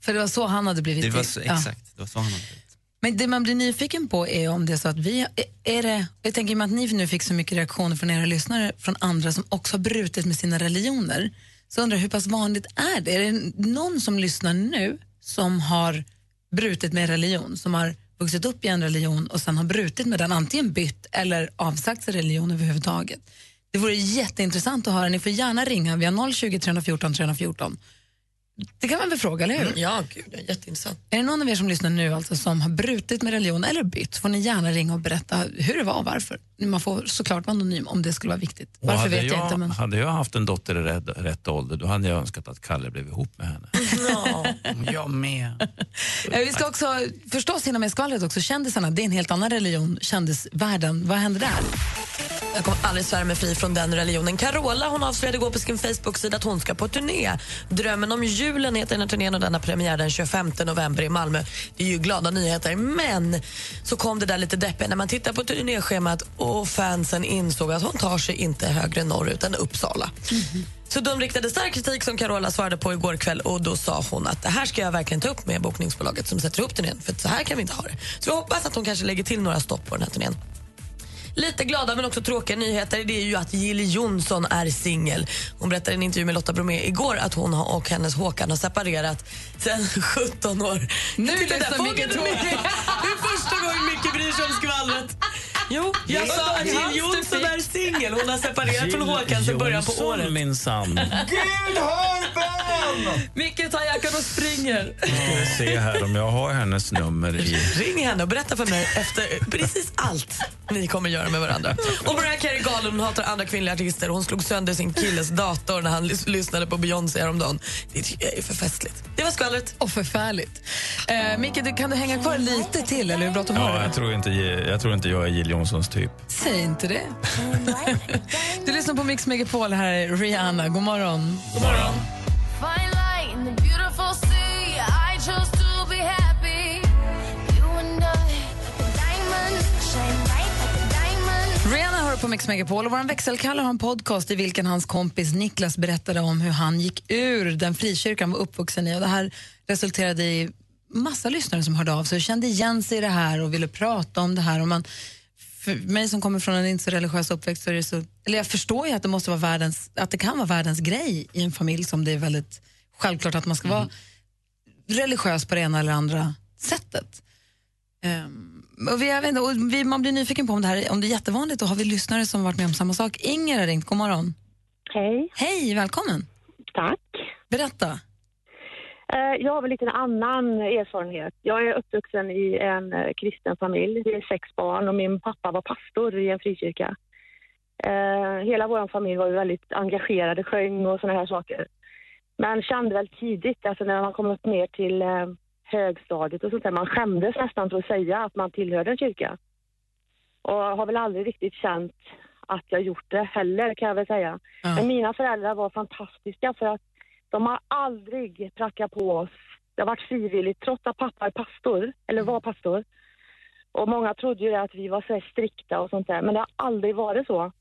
För det var så han hade blivit Det var så, Ja. exakt, det var så han hade blivit. Men det man blir nyfiken på är om det är så att vi, är det, jag tänker mig att ni nu fick så mycket reaktioner från era lyssnare från andra som också har brutit med sina religioner. Så undrar jag, hur pass vanligt är det? Är det någon som lyssnar nu som har brutit med religion, som har vuxit upp i en religion och sen har brutit med den, antingen bytt eller avsagt sig religion överhuvudtaget? Det vore jätteintressant att höra. Ni får gärna ringa. Vi har 020 314 314. Det kan man väl fråga, eller hur? Ja, gud, det är jätteintressant. Är det någon av er som lyssnar nu alltså, som har brutit med religion eller bytt får ni gärna ringa och berätta hur det var och varför. Man får såklart vara anonym om det skulle vara viktigt. Varför vet jag, jag, inte. Men... Hade jag haft en dotter i rätt, rätt ålder då hade jag önskat att Kalle blev ihop med henne. jag med. (laughs) Eh, Vi ska också förstås hinna med skvallret också. Kändisarna, det är en helt annan religion, kändisvärlden. Vad händer där? Jag kommer aldrig svära mig fri från den religionen. Carola hon avslöjade igår på sin Facebook-sida att hon ska på turné. Drömmen om julen heter den här turnén och den har premiär den 25 november i Malmö. Det är ju glada nyheter. Men så kom det där lite deppiga när man tittar på turnéschemat och fansen insåg att hon tar sig inte högre norrut än Uppsala. Så de riktade stark kritik som Carola svarade på igår kväll och då sa hon att det här ska jag verkligen ta upp med bokningsbolaget som sätter ihop turnén för så här kan vi inte ha det. Så vi hoppas att hon kanske lägger till några stopp på den här turnén. Lite glada men också tråkiga nyheter det är ju att Jill Johnson är singel. Hon berättade i en intervju med Lotta Bromé igår att hon har- och hennes Håkan har separerat sedan (laughs) 17 år. Nu lyssnar Micke. Micke? Det är (laughs) första gången Micke bryr sig om skvallret. Jo, jag Jill sa att Jill Johnson är singel. Hon har separerat från Håkan sedan början på Jonsson, året. minsann. Gud hör bön! Micke tar jackan och springer. Ska vi se här om jag har hennes nummer i... Ring henne och berätta för mig efter precis allt ni kommer göra med varandra. Och Mariah Carey är galen, hon hatar andra kvinnliga artister. Hon slog sönder sin killes dator när han lys- lyssnade på Beyoncé häromdagen. Det tycker jag är för festligt. Det var skvallret. Och förfärligt. Eh, Micke, du, kan du hänga kvar lite till eller hur bråttom har Ja, jag tror, inte, jag tror inte jag är Jill Johnsons typ. Säg inte det. (laughs) du lyssnar på Mix Megapol, här är Rihanna. God morgon. God morgon. Fine light på Mix Megapol och vår växelkalle har en podcast i vilken hans kompis Niklas berättade om hur han gick ur den frikyrkan var uppvuxen i. Och det här resulterade i massa lyssnare som hörde av sig och kände igen sig i det här och ville prata om det här. Och man, för mig som kommer från en inte så religiös uppväxt så är det så, eller jag förstår ju att det måste vara världens, att det kan vara världens grej i en familj som det är väldigt självklart att man ska vara religiös på det ena eller andra sättet. Ehm, och vi, jag vet inte, och vi, man blir nyfiken på om det här om det är jättevanligt och har vi lyssnare som varit med om samma sak. Inger har ringt, god morgon. Hej. Hej, välkommen. Tack. Berätta. Eh, Jag har väl lite en annan erfarenhet. Jag är uppvuxen i en eh, kristen familj. Vi är sex barn och min pappa var pastor i en frikyrka. Eh, Hela vår familj var väldigt engagerade, sjöng och såna här saker. Men kände väl tidigt, alltså när man kom upp ner till högstadiet och sånt där, man skämdes nästan för att säga att man tillhörde en kyrka. Och har väl aldrig riktigt känt att jag gjort det heller kan jag väl säga. Men mina föräldrar var fantastiska för att de har aldrig prackat på oss. Det har varit frivilligt trots att pappa är pastor, eller var pastor. Och många trodde ju att vi var så strikta och sånt där, men det har aldrig varit så.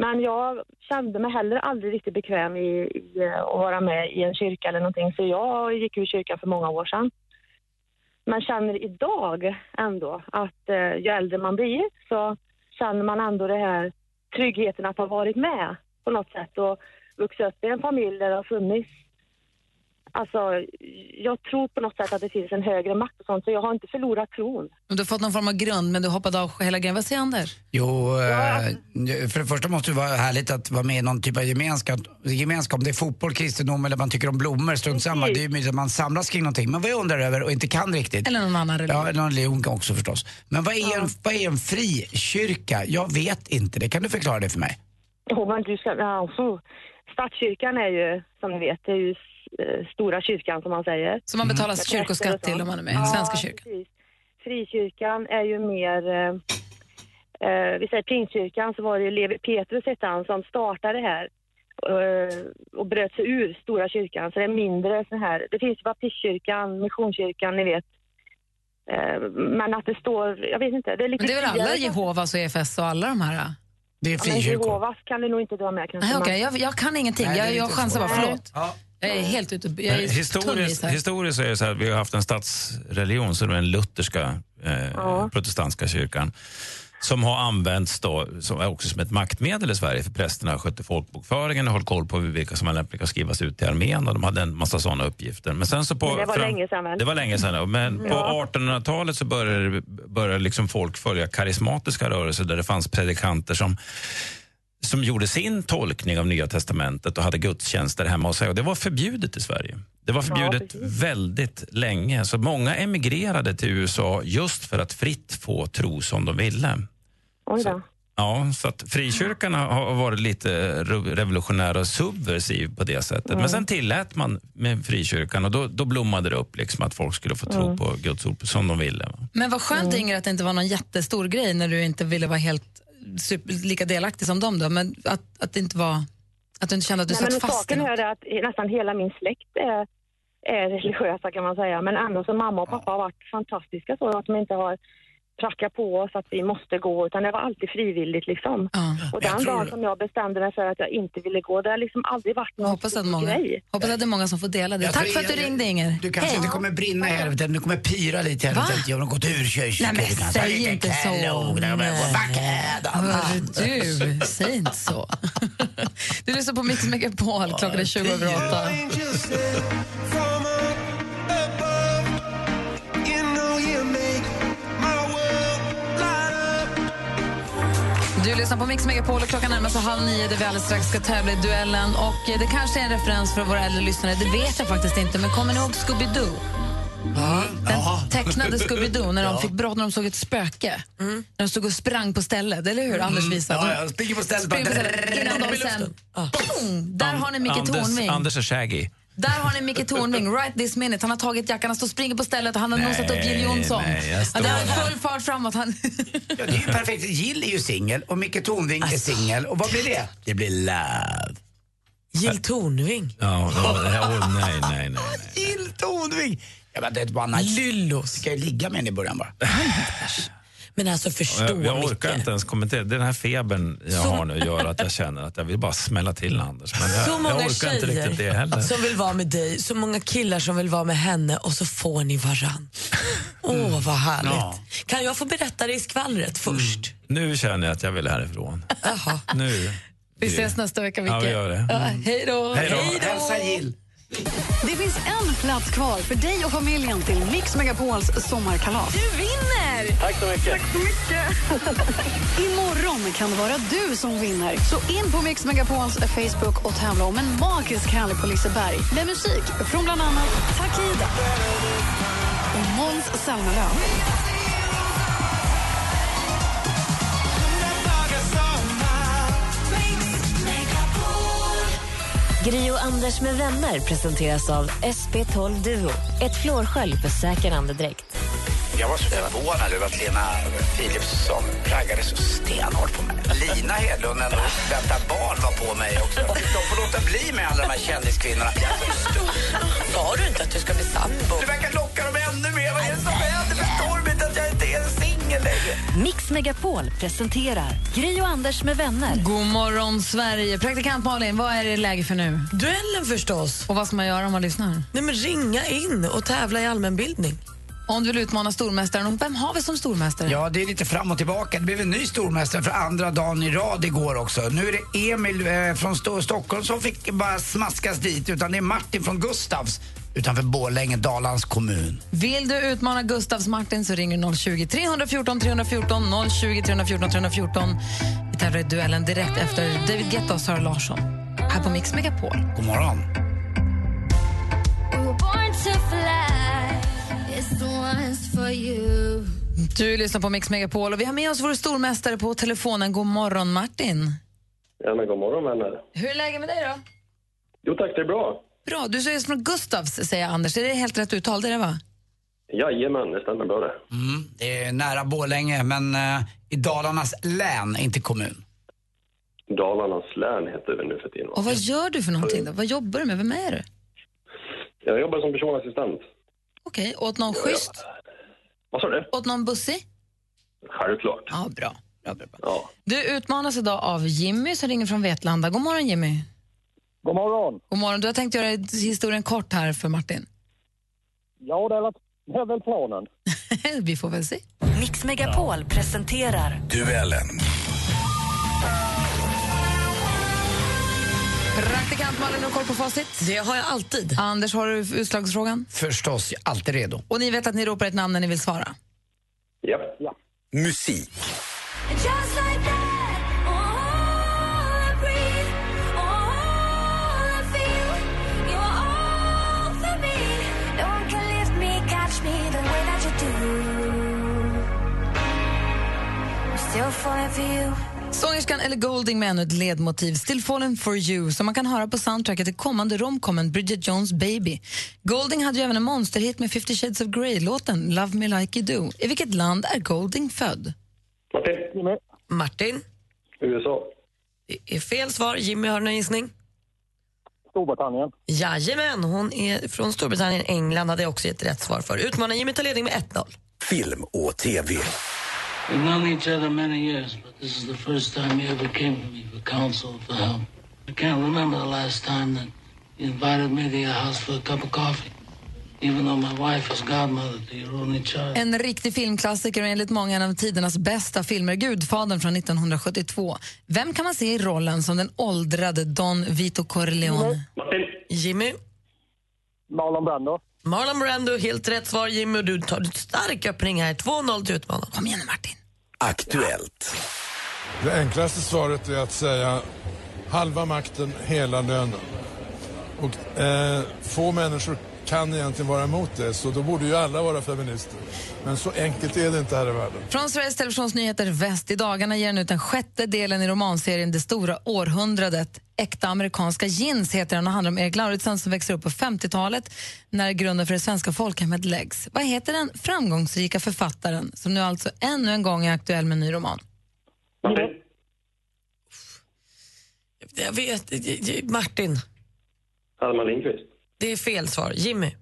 Men jag kände mig heller aldrig riktigt bekväm i, i eh, att vara med i en kyrka eller någonting, så jag gick ur kyrkan för många år sedan. Men känner idag ändå att eh, ju äldre man blir så känner man ändå det här tryggheten att ha varit med på något sätt och vuxit upp i en familj där det har funnits Alltså, jag tror på något sätt att det finns en högre makt och sånt, så jag har inte förlorat tron. Du har fått någon form av grund men du hoppade av hela grejen. Vad säger Anders? Jo, eh, för det första måste det vara härligt att vara med i någon typ av gemenskap. gemenskap. Om det är fotboll, kristendom eller man tycker om blommor, strunt samma. Det är ju mysigt att man samlas kring någonting. Men vad jag undrar över och inte kan riktigt. Eller någon annan religion. Ja, eller någon religion också förstås. Men vad är, en, vad är en frikyrka? Jag vet inte det. Kan du förklara det för mig? Jo, men du ska, alltså, Statskyrkan är ju, som ni vet, det är ju stora kyrkan som man säger. Som man betalar Med kyrkoskatt till om man är med i Ja, Svenska kyrkan. Precis. Frikyrkan är ju mer, eh, eh, vi säger Pingstkyrkan, så var det ju Levi Petrus hette han som startade det här eh, och bröt sig ur stora kyrkan. Så det är mindre så här, det finns ju baptistkyrkan, missionskyrkan, ni vet. Eh, men att det står, jag vet inte, det är lite Men det är väl alla. Jehovas och EFS och alla de här? Det är Ja, men Jehovas kan du nog inte dra med kanske. Nej, okej, men- jag, jag kan ingenting. Nej, jag jag chansar bara, förlåt. Jag är helt ute, jag är Historiskt, historiskt är det så här att vi har haft en statsreligion, så det är den lutherska eh, Ja. protestantiska kyrkan, som har använts då, som är också som ett maktmedel i Sverige för prästerna skötte folkbokföringen och höll koll på vilka som var lämpliga att skrivas ut till armén och de hade en massa sådana uppgifter. Men sen så på, Men det var länge sedan väl? Det var länge sedan. Men Ja. på 1800-talet så började, började liksom folk följa karismatiska rörelser där det fanns predikanter som som gjorde sin tolkning av Nya Testamentet och hade gudstjänster hemma hos sig. Och det var förbjudet i Sverige. Det var förbjudet väldigt länge. Så många emigrerade till USA just för att fritt få tro som de ville. Oj då. Ja, så att frikyrkan har- har varit lite re- revolutionär och subversiv på det sättet. Mm. Men sen tillät man med frikyrkan och då, då blommade det upp liksom att folk skulle få tro Mm. på Guds ord som de ville. Men vad skönt Inger att det inte var någon jättestor grej när du inte ville vara helt super, lika delaktig som dem då. Men att, att det inte var, att du inte kände att du Nej, men satt fast i saken något. är att nästan hela min släkt är, är religiösa kan man säga. Men ändå så mamma och pappa har varit fantastiska så att de inte har prackat på oss att vi måste gå utan det var alltid frivilligt liksom. Och den dagen som jag bestämde mig för att jag inte ville gå, det har liksom aldrig varit någon Hoppas att, många, grej. hoppas att det är många som får dela det. Jag Tack för att du jag- ringde Inger. Du kanske Hej. inte kommer brinna i helvetet, du kommer pyra lite i helvetet. Jag har gått ur kyrkan. Nej men säg inte så. Du, säg inte så. (laughs) Du lyssnar på Mix Megapol, klockan är 20 över 8. Du lyssnar på Mix Megapol och klockan närmar sig halv nio där vi alldeles strax ska tävla i duellen. Och eh, det kanske är en referens för våra äldre lyssnare, det vet jag faktiskt inte. Men kommer ni ihåg Scooby-Doo? Den tecknade Scooby-Doo när de (laughs) Ja. fick brott när de såg ett spöke. När de stod och sprang på stället, eller hur? Anders visade. Mm. Ja, ja, springer på stället, på innan de sen... Boom! Där har ni Micke Tornving. Anders är shaggy. Där har ni Micke Tornving, right this minute. Han har tagit jackan, han står och springer på stället och han har Nej, nosat upp Jill Johnson. nej, jag står det är full fart framåt. Han... Ja, det är ju perfekt. Jill är ju singel och Micke Tornving är singel. Och vad blir det? Det blir love. Jill Tornving. Ja, ja, ja, åh, nej, nej, nej. Jill Tornving! Ja, men det är ett one night. Lyllos. Ska jag ligga med henne i början bara? (laughs) Men alltså förstå Jag, jag Micke. orkar inte ens kommentera. Den här febern jag Så- har nu gör att jag känner att jag vill bara smälla till Anders. Men jag, Så många jag orkar inte riktigt det tjejer heller. som vill vara med dig, så många killar som vill vara med henne och så får ni varann. Åh, vad härligt. Ja. Kan jag få berätta det i skvallret först? Nu känner jag att jag vill härifrån. Jaha. Nu. Vi ses nästa vecka, Micke. Ja, vi gör det. Ja, hej då. Hej då. Hälsa Jill. Det finns en plats kvar för dig och familjen till Mix Megapols sommarkalas. Du vinner! Tack så mycket. Tack så mycket. (laughs) Imorgon kan det vara du som vinner. Så in på Mix Megapols Facebook och tävla om en magisk helg på Liseberg med musik från bland annat Takida och Måns Zelmerlöw. Gri och Anders med vänner presenteras av SP12 Duo. Ett flårskölj för säker andedräkt. Jag var så förvånad över att Lena Philipsson raggade så stenhårt på mig. Lina Hedlund, ändå väntar barn, var på mig också. De får låta bli med alla de här kändiskvinnorna. Sa du inte att du ska bli sambo? Du verkar locka dem ännu mer. Vad är det som händer? Är singel längre? Mix Megapol presenterar Gri och Anders med vänner. God morgon, Sverige. Praktikant Malin, vad är det läge för nu? Duellen förstås. Och vad ska man göra om man lyssnar? Nej, men ringa in och tävla i allmänbildning. Om du vill utmana stormästaren, och vem har vi som stormästare? Ja, det är lite fram och tillbaka. Det blev en ny stormästare för andra dagen i rad igår också. Nu är det Emil eh, från Sto- Stockholm som fick bara smaskas dit, utan det är Martin från Gustavs utanför Borlänge, Dalarns kommun. Vill du utmana Gustavs Martin så ringer du 020 314 314 020 314 314. Vi tävlar i duellen direkt efter David Guetta och Sara Larsson. Här på Mix Megapol. God morgon. Du lyssnar på Mix Megapol och vi har med oss vår stormästare på telefonen. God morgon, Martin. Ja, men god morgon vänner. Hur är läget med dig då? Jo tack, det är bra. Bra. Du är från Gustavs, säger Anders. Är det helt rätt uttal? Det är det, va? Jajamän, det stämmer bra det. Mm, det är nära Borlänge, men eh, i Dalarnas län, inte kommun. Dalarnas län heter det nu för tiden. va? Och vad gör du för någonting då? Vad jobbar du med? Vem är du? Jag jobbar som personassistent. Okej, åt någon schysst? Vad sa du? Åt någon bussig? Självklart. Ja, bra. bra, bra, bra. Ja. Du utmanas idag av Jimmy som ringer från Vetlanda. God morgon Jimmy. God morgon. God morgon. Du har tänkt göra historien kort här för Martin. Ja, det är, det är väl planen. (laughs) Vi får väl se. Mix Megapol presenterar Duellen. Praktikant Malin har koll på facit. Det har jag alltid. Anders, har du utslagsfrågan? Förstås, jag är alltid redo. Och ni vet att ni ropar ett namn när ni vill svara? Ja. ja. Musik. Sångerskan Ellie Goulding med ännu ett ledmotiv, Still Falling For You, som man kan höra på soundtracket till kommande romcomen Bridget Jones Baby. Goulding hade ju även en monsterhit med 50 Shades of Grey-låten Love Me Like You Do. I vilket land är Goulding född? Martin? Martin, USA. det är fel svar. Jimmy har en gissning. Storbritannien. Jajamän, hon är från Storbritannien. England hade jag också gett rätt svar för. Utmanar Jimmy tar ledning med 1-0. Film och TV. We've known each other many years, but this is the first time you ever came to me for counsel, for help. I can't remember the last time that you invited me to your house for a cup of coffee, even though my wife is godmother to your only child. En riktig filmklassiker och enligt många en av tidernas bästa filmer, Gudfadern från 1972. Vem kan man se i rollen som den åldrade Don Vito Corleone? Jimmy? Marlon Brando. Marlon Brando, helt rätt svar. Jimmy, och du tar en stark öppning här. 2-0 till utmanaren. Kom igen Martin. Aktuellt. Det enklaste svaret är att säga halva makten, hela lönen. Och eh, få människor kan egentligen vara emot det, så då borde ju alla vara feminister. Men så enkelt är det inte här i världen. Från Sveriges Televisions Nyheter Väst i dagarna ger den ut den sjätte delen i romanserien Det stora århundradet. Äkta amerikanska jeans heter den och handlar om Erik Lauritsen som växer upp på 50-talet när grunden för det svenska folkhemmet läggs. Vad heter den framgångsrika författaren som nu alltså ännu en gång är aktuell med en ny roman? Jag vet, Martin. Alma Lindqvist. Det är fel svar. Jimmy?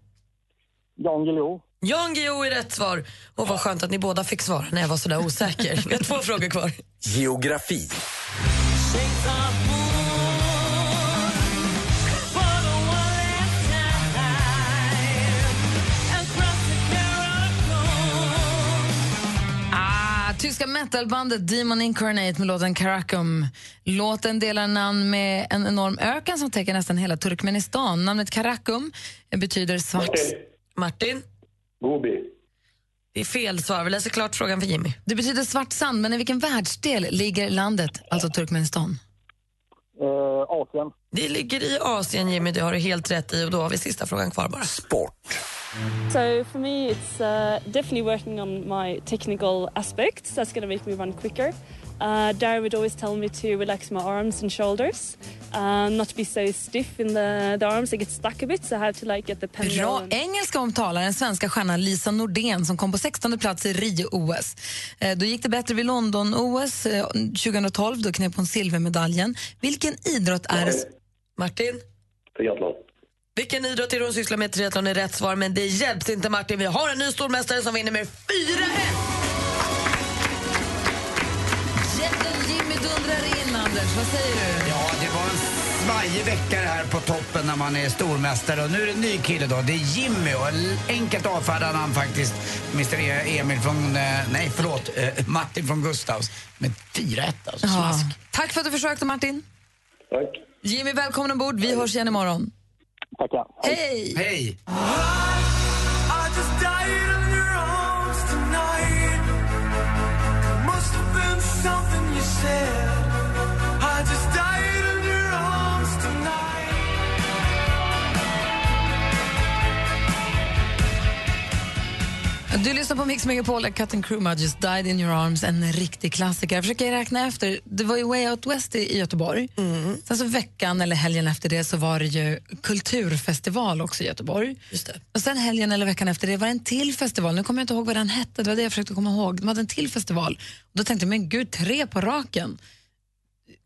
Jan Guillou. Jan Guillou är rätt svar. Och vad skönt att ni båda fick svara när jag var sådär osäker. (laughs) Vi har två frågor kvar. Geografi. Tyska metalbandet Demon Incarnate med låten Karakum. Låten delar namn med en enorm öken som täcker nästan hela Turkmenistan. Namnet Karakum betyder svart... Martin? Gobi. Det är fel svar. Vi läser klart frågan för Jimmy. Det betyder svart sand, men i vilken världsdel ligger landet, alltså Turkmenistan? Eh, Asien. Det ligger i Asien, Jimmy. Det har du helt rätt i. Och då har vi sista frågan kvar bara. So for me, it's uh, definitely working on my technical aspects. That's going to make me run quicker. Uh, Darren would always tell me to relax my arms and shoulders, uh, not to be so stiff in the, the arms. They get stuck a bit, so I have to like get the pendulum. Bra and- engelska om talar den svenska stjärnan Lisa Nordén som kom på 16 plats i Rio-OS. Eh, Då gick det bättre vid London-OS eh, 2012. Då knep hon silvermedaljen. Vilken idrott är? Martin? Triathlon. Vilken idrott är det hon sysslar med? Triathlon är rätt svar, men det hjälps inte Martin. Vi har en ny stormästare som vinner med 4-1! Jätten Jimmy dundrar in, Anders. Vad säger du? Ja, det var en svajig vecka det här på toppen när man är stormästare. Och nu är det en ny kille då. Det är Jimmy och enkelt avfärdar han faktiskt Mr E- Emil från, eh, nej förlåt, eh, Martin från Gustavs med 4-1 alltså. Ja. Tack för att du försökte, Martin. Tack. Jimmy, välkommen ombord. Vi hörs igen imorgon. Tackar. Hej! Hej! I Du lyssnar på Mix Megapol, Cut and Crew, Just Died in your arms, en riktig klassiker. Jag försöker räkna efter. Det var ju Way Out West i Göteborg. Sen så veckan eller helgen efter det så var det ju kulturfestival också i Göteborg. Just det. Och sen helgen eller veckan efter det var det en till festival. Nu kommer jag inte ihåg vad den hette. Det var det jag försökte komma ihåg. De hade en till festival. Och då tänkte jag, men gud, tre på raken.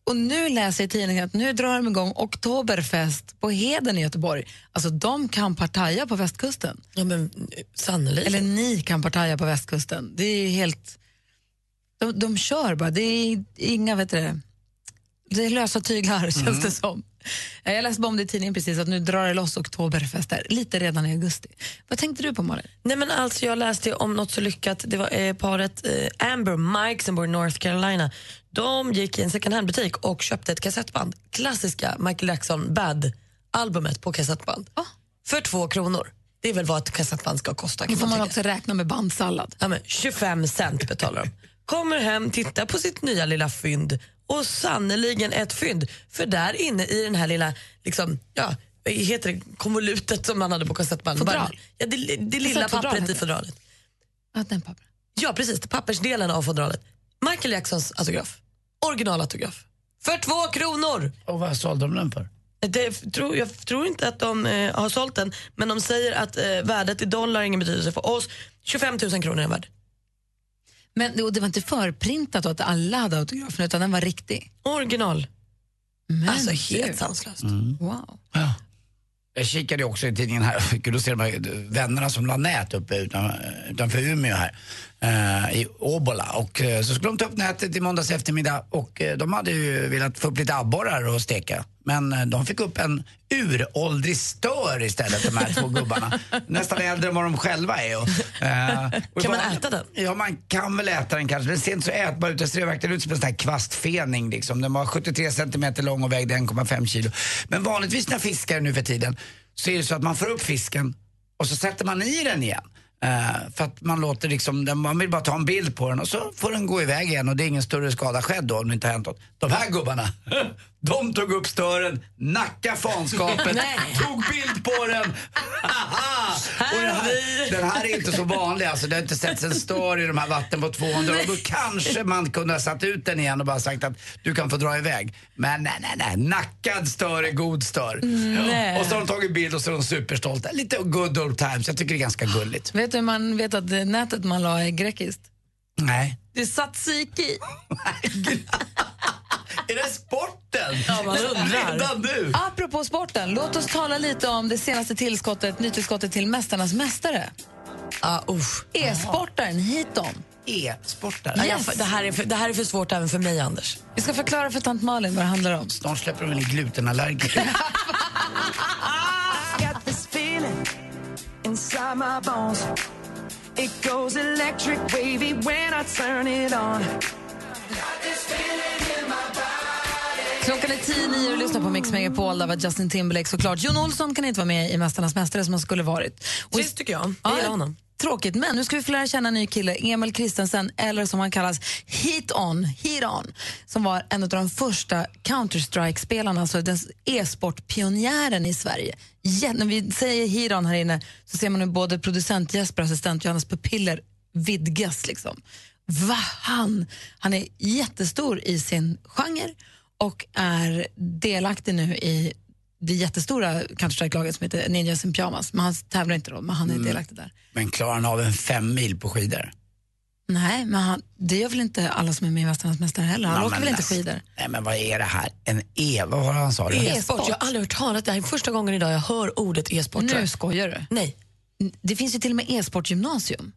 Och nu läser jag i tidningen att nu drar de igång Oktoberfest på Heden i Göteborg. Alltså de kan partaja på västkusten. Ja, men sannolikt. Eller ni kan partaja på västkusten. Det är helt... De, de kör bara. Det är inga, vet du det, är lösa tyglar (laughs) känns det som. Jag läste bara om det i tidningen precis, att nu drar det loss Oktoberfest där, lite redan i augusti. Vad tänkte du på Malin? Nej, men alltså, jag läste om något så lyckat. Det var eh, paret eh, Amber Mike som bor i North Carolina. De gick i en second hand-butik och köpte ett kassettband. Klassiska Michael Jackson Bad-albumet på kassettband. För två kronor. Det är väl vad ett kassettband ska kosta. Då Kan får man tycka. också räkna med bandsallad. Ja, men 25 cent betalar de. Kommer hem, tittar på sitt nya lilla fynd och sannoliken ett fynd. För där inne i den här lilla, liksom, ja, vad heter det, konvolutet som man hade på kassettband. Fodral? Ja, det, det lilla Kassettfodral pappret i det. fodralet. Ja, den pappret. Ja, precis. Pappersdelen av fodralet. Michael Jacksons autograf. Originalautograf. För två kronor! Och vad sålde de den för? Det, tror, jag tror inte att de eh, har sålt den, men de säger att eh, värdet i dollar har ingen betydelse för oss. 25 000 kronor är den värd. Men det, och det var inte förprintat att alla hade autografen, utan den var riktig. Original. Men alltså helt sanslöst. Wow. Jag kikade ju också i tidningen här fick då se de här vännerna som la nät uppe utan, utanför Umeå här. Eh, I Åbola. Och eh, så skulle de ta upp nätet i måndags eftermiddag och eh, de hade ju velat få upp lite abborrar och steka. Men de fick upp en uråldrig stör istället, de här två gubbarna. (laughs) Nästan äldre än vad de själva är. Och, eh, och Kan man bara- äta den? Ja, man kan väl äta den kanske. Den ser inte så ätbar ut. Den ser verkligen ut som en sån här kvastfening. Liksom. Den var 73 centimeter lång och vägde 1,5 kilo. Men vanligtvis när fiskar nu för tiden så är det så att man får upp fisken och så sätter man i den igen. Eh, för att man låter liksom, man vill bara ta en bild på den och så får den gå iväg igen och det är ingen större skada skedd då om det inte har hänt något. De här gubbarna, (laughs) de tog upp stören, nacka fanskapet, (laughs) tog bild på den. och den, här, den här är inte så vanlig, alltså det har inte setts en stör i de här vatten på 200 och då kanske man kunde ha satt ut den igen och bara sagt att du kan få dra iväg. Men nej, nej, nej, nackad stör är god stör. Nej. Och så har de tagit bild och så är de superstolta. Lite good old times, jag tycker det är ganska gulligt. Vet du hur man vet att nätet man la är grekiskt? Nej. Det är tzatziki. (laughs) Är det sporten? Ja, man undrar. Redan nu? Apropå sporten, låt oss tala lite om det senaste tillskottet, nytillskottet till Mästarnas mästare. Ah. E-sportaren Hiton. E-sportare? Ja, jag- det, här är för, det här är för svårt även för mig, Anders. Vi ska förklara för tant Malin vad det handlar om. Snart släpper de in glutenallergiker. (laughs) Got this feeling. It goes electric wavy when I turn it on. Klockan är tio, nio och lyssnar på Mix Megapol. Där var Justin Timberlake såklart. Jon Olsson kan inte vara med i Mästarnas mästare som han skulle varit. Och Trist tycker jag. Jag gillar honom. Tråkigt, men nu ska vi få lära känna en ny kille, Emil Kristensen, eller som han kallas, Heat On, Heat On, som var en av de första Counter-Strike-spelarna, alltså den e-sportpionjären i Sverige. Ja, när vi säger Heat On här inne så ser man hur både producent Jesper och assistent Johannes pupiller vidgas. Liksom. Va? Han, han är jättestor i sin genre och är delaktig nu i det jättestora Counter-Strike-laget som heter Ninjas in Pyjamas. Men han tävlar inte då, men han är Mm. delaktig där. Men klarar han av en fem mil på skidor? Nej, men han, det gör väl inte alla som är med i Mästarnas mästare heller? Han Ja, åker väl inte skidor? Nej men vad är det här? En E, vad var det han sa? E-sport. Jag har aldrig hört talas Det här är första gången idag jag hör ordet e-sport. Nu skojar du? Nej. Det finns ju till och med e-sportgymnasium.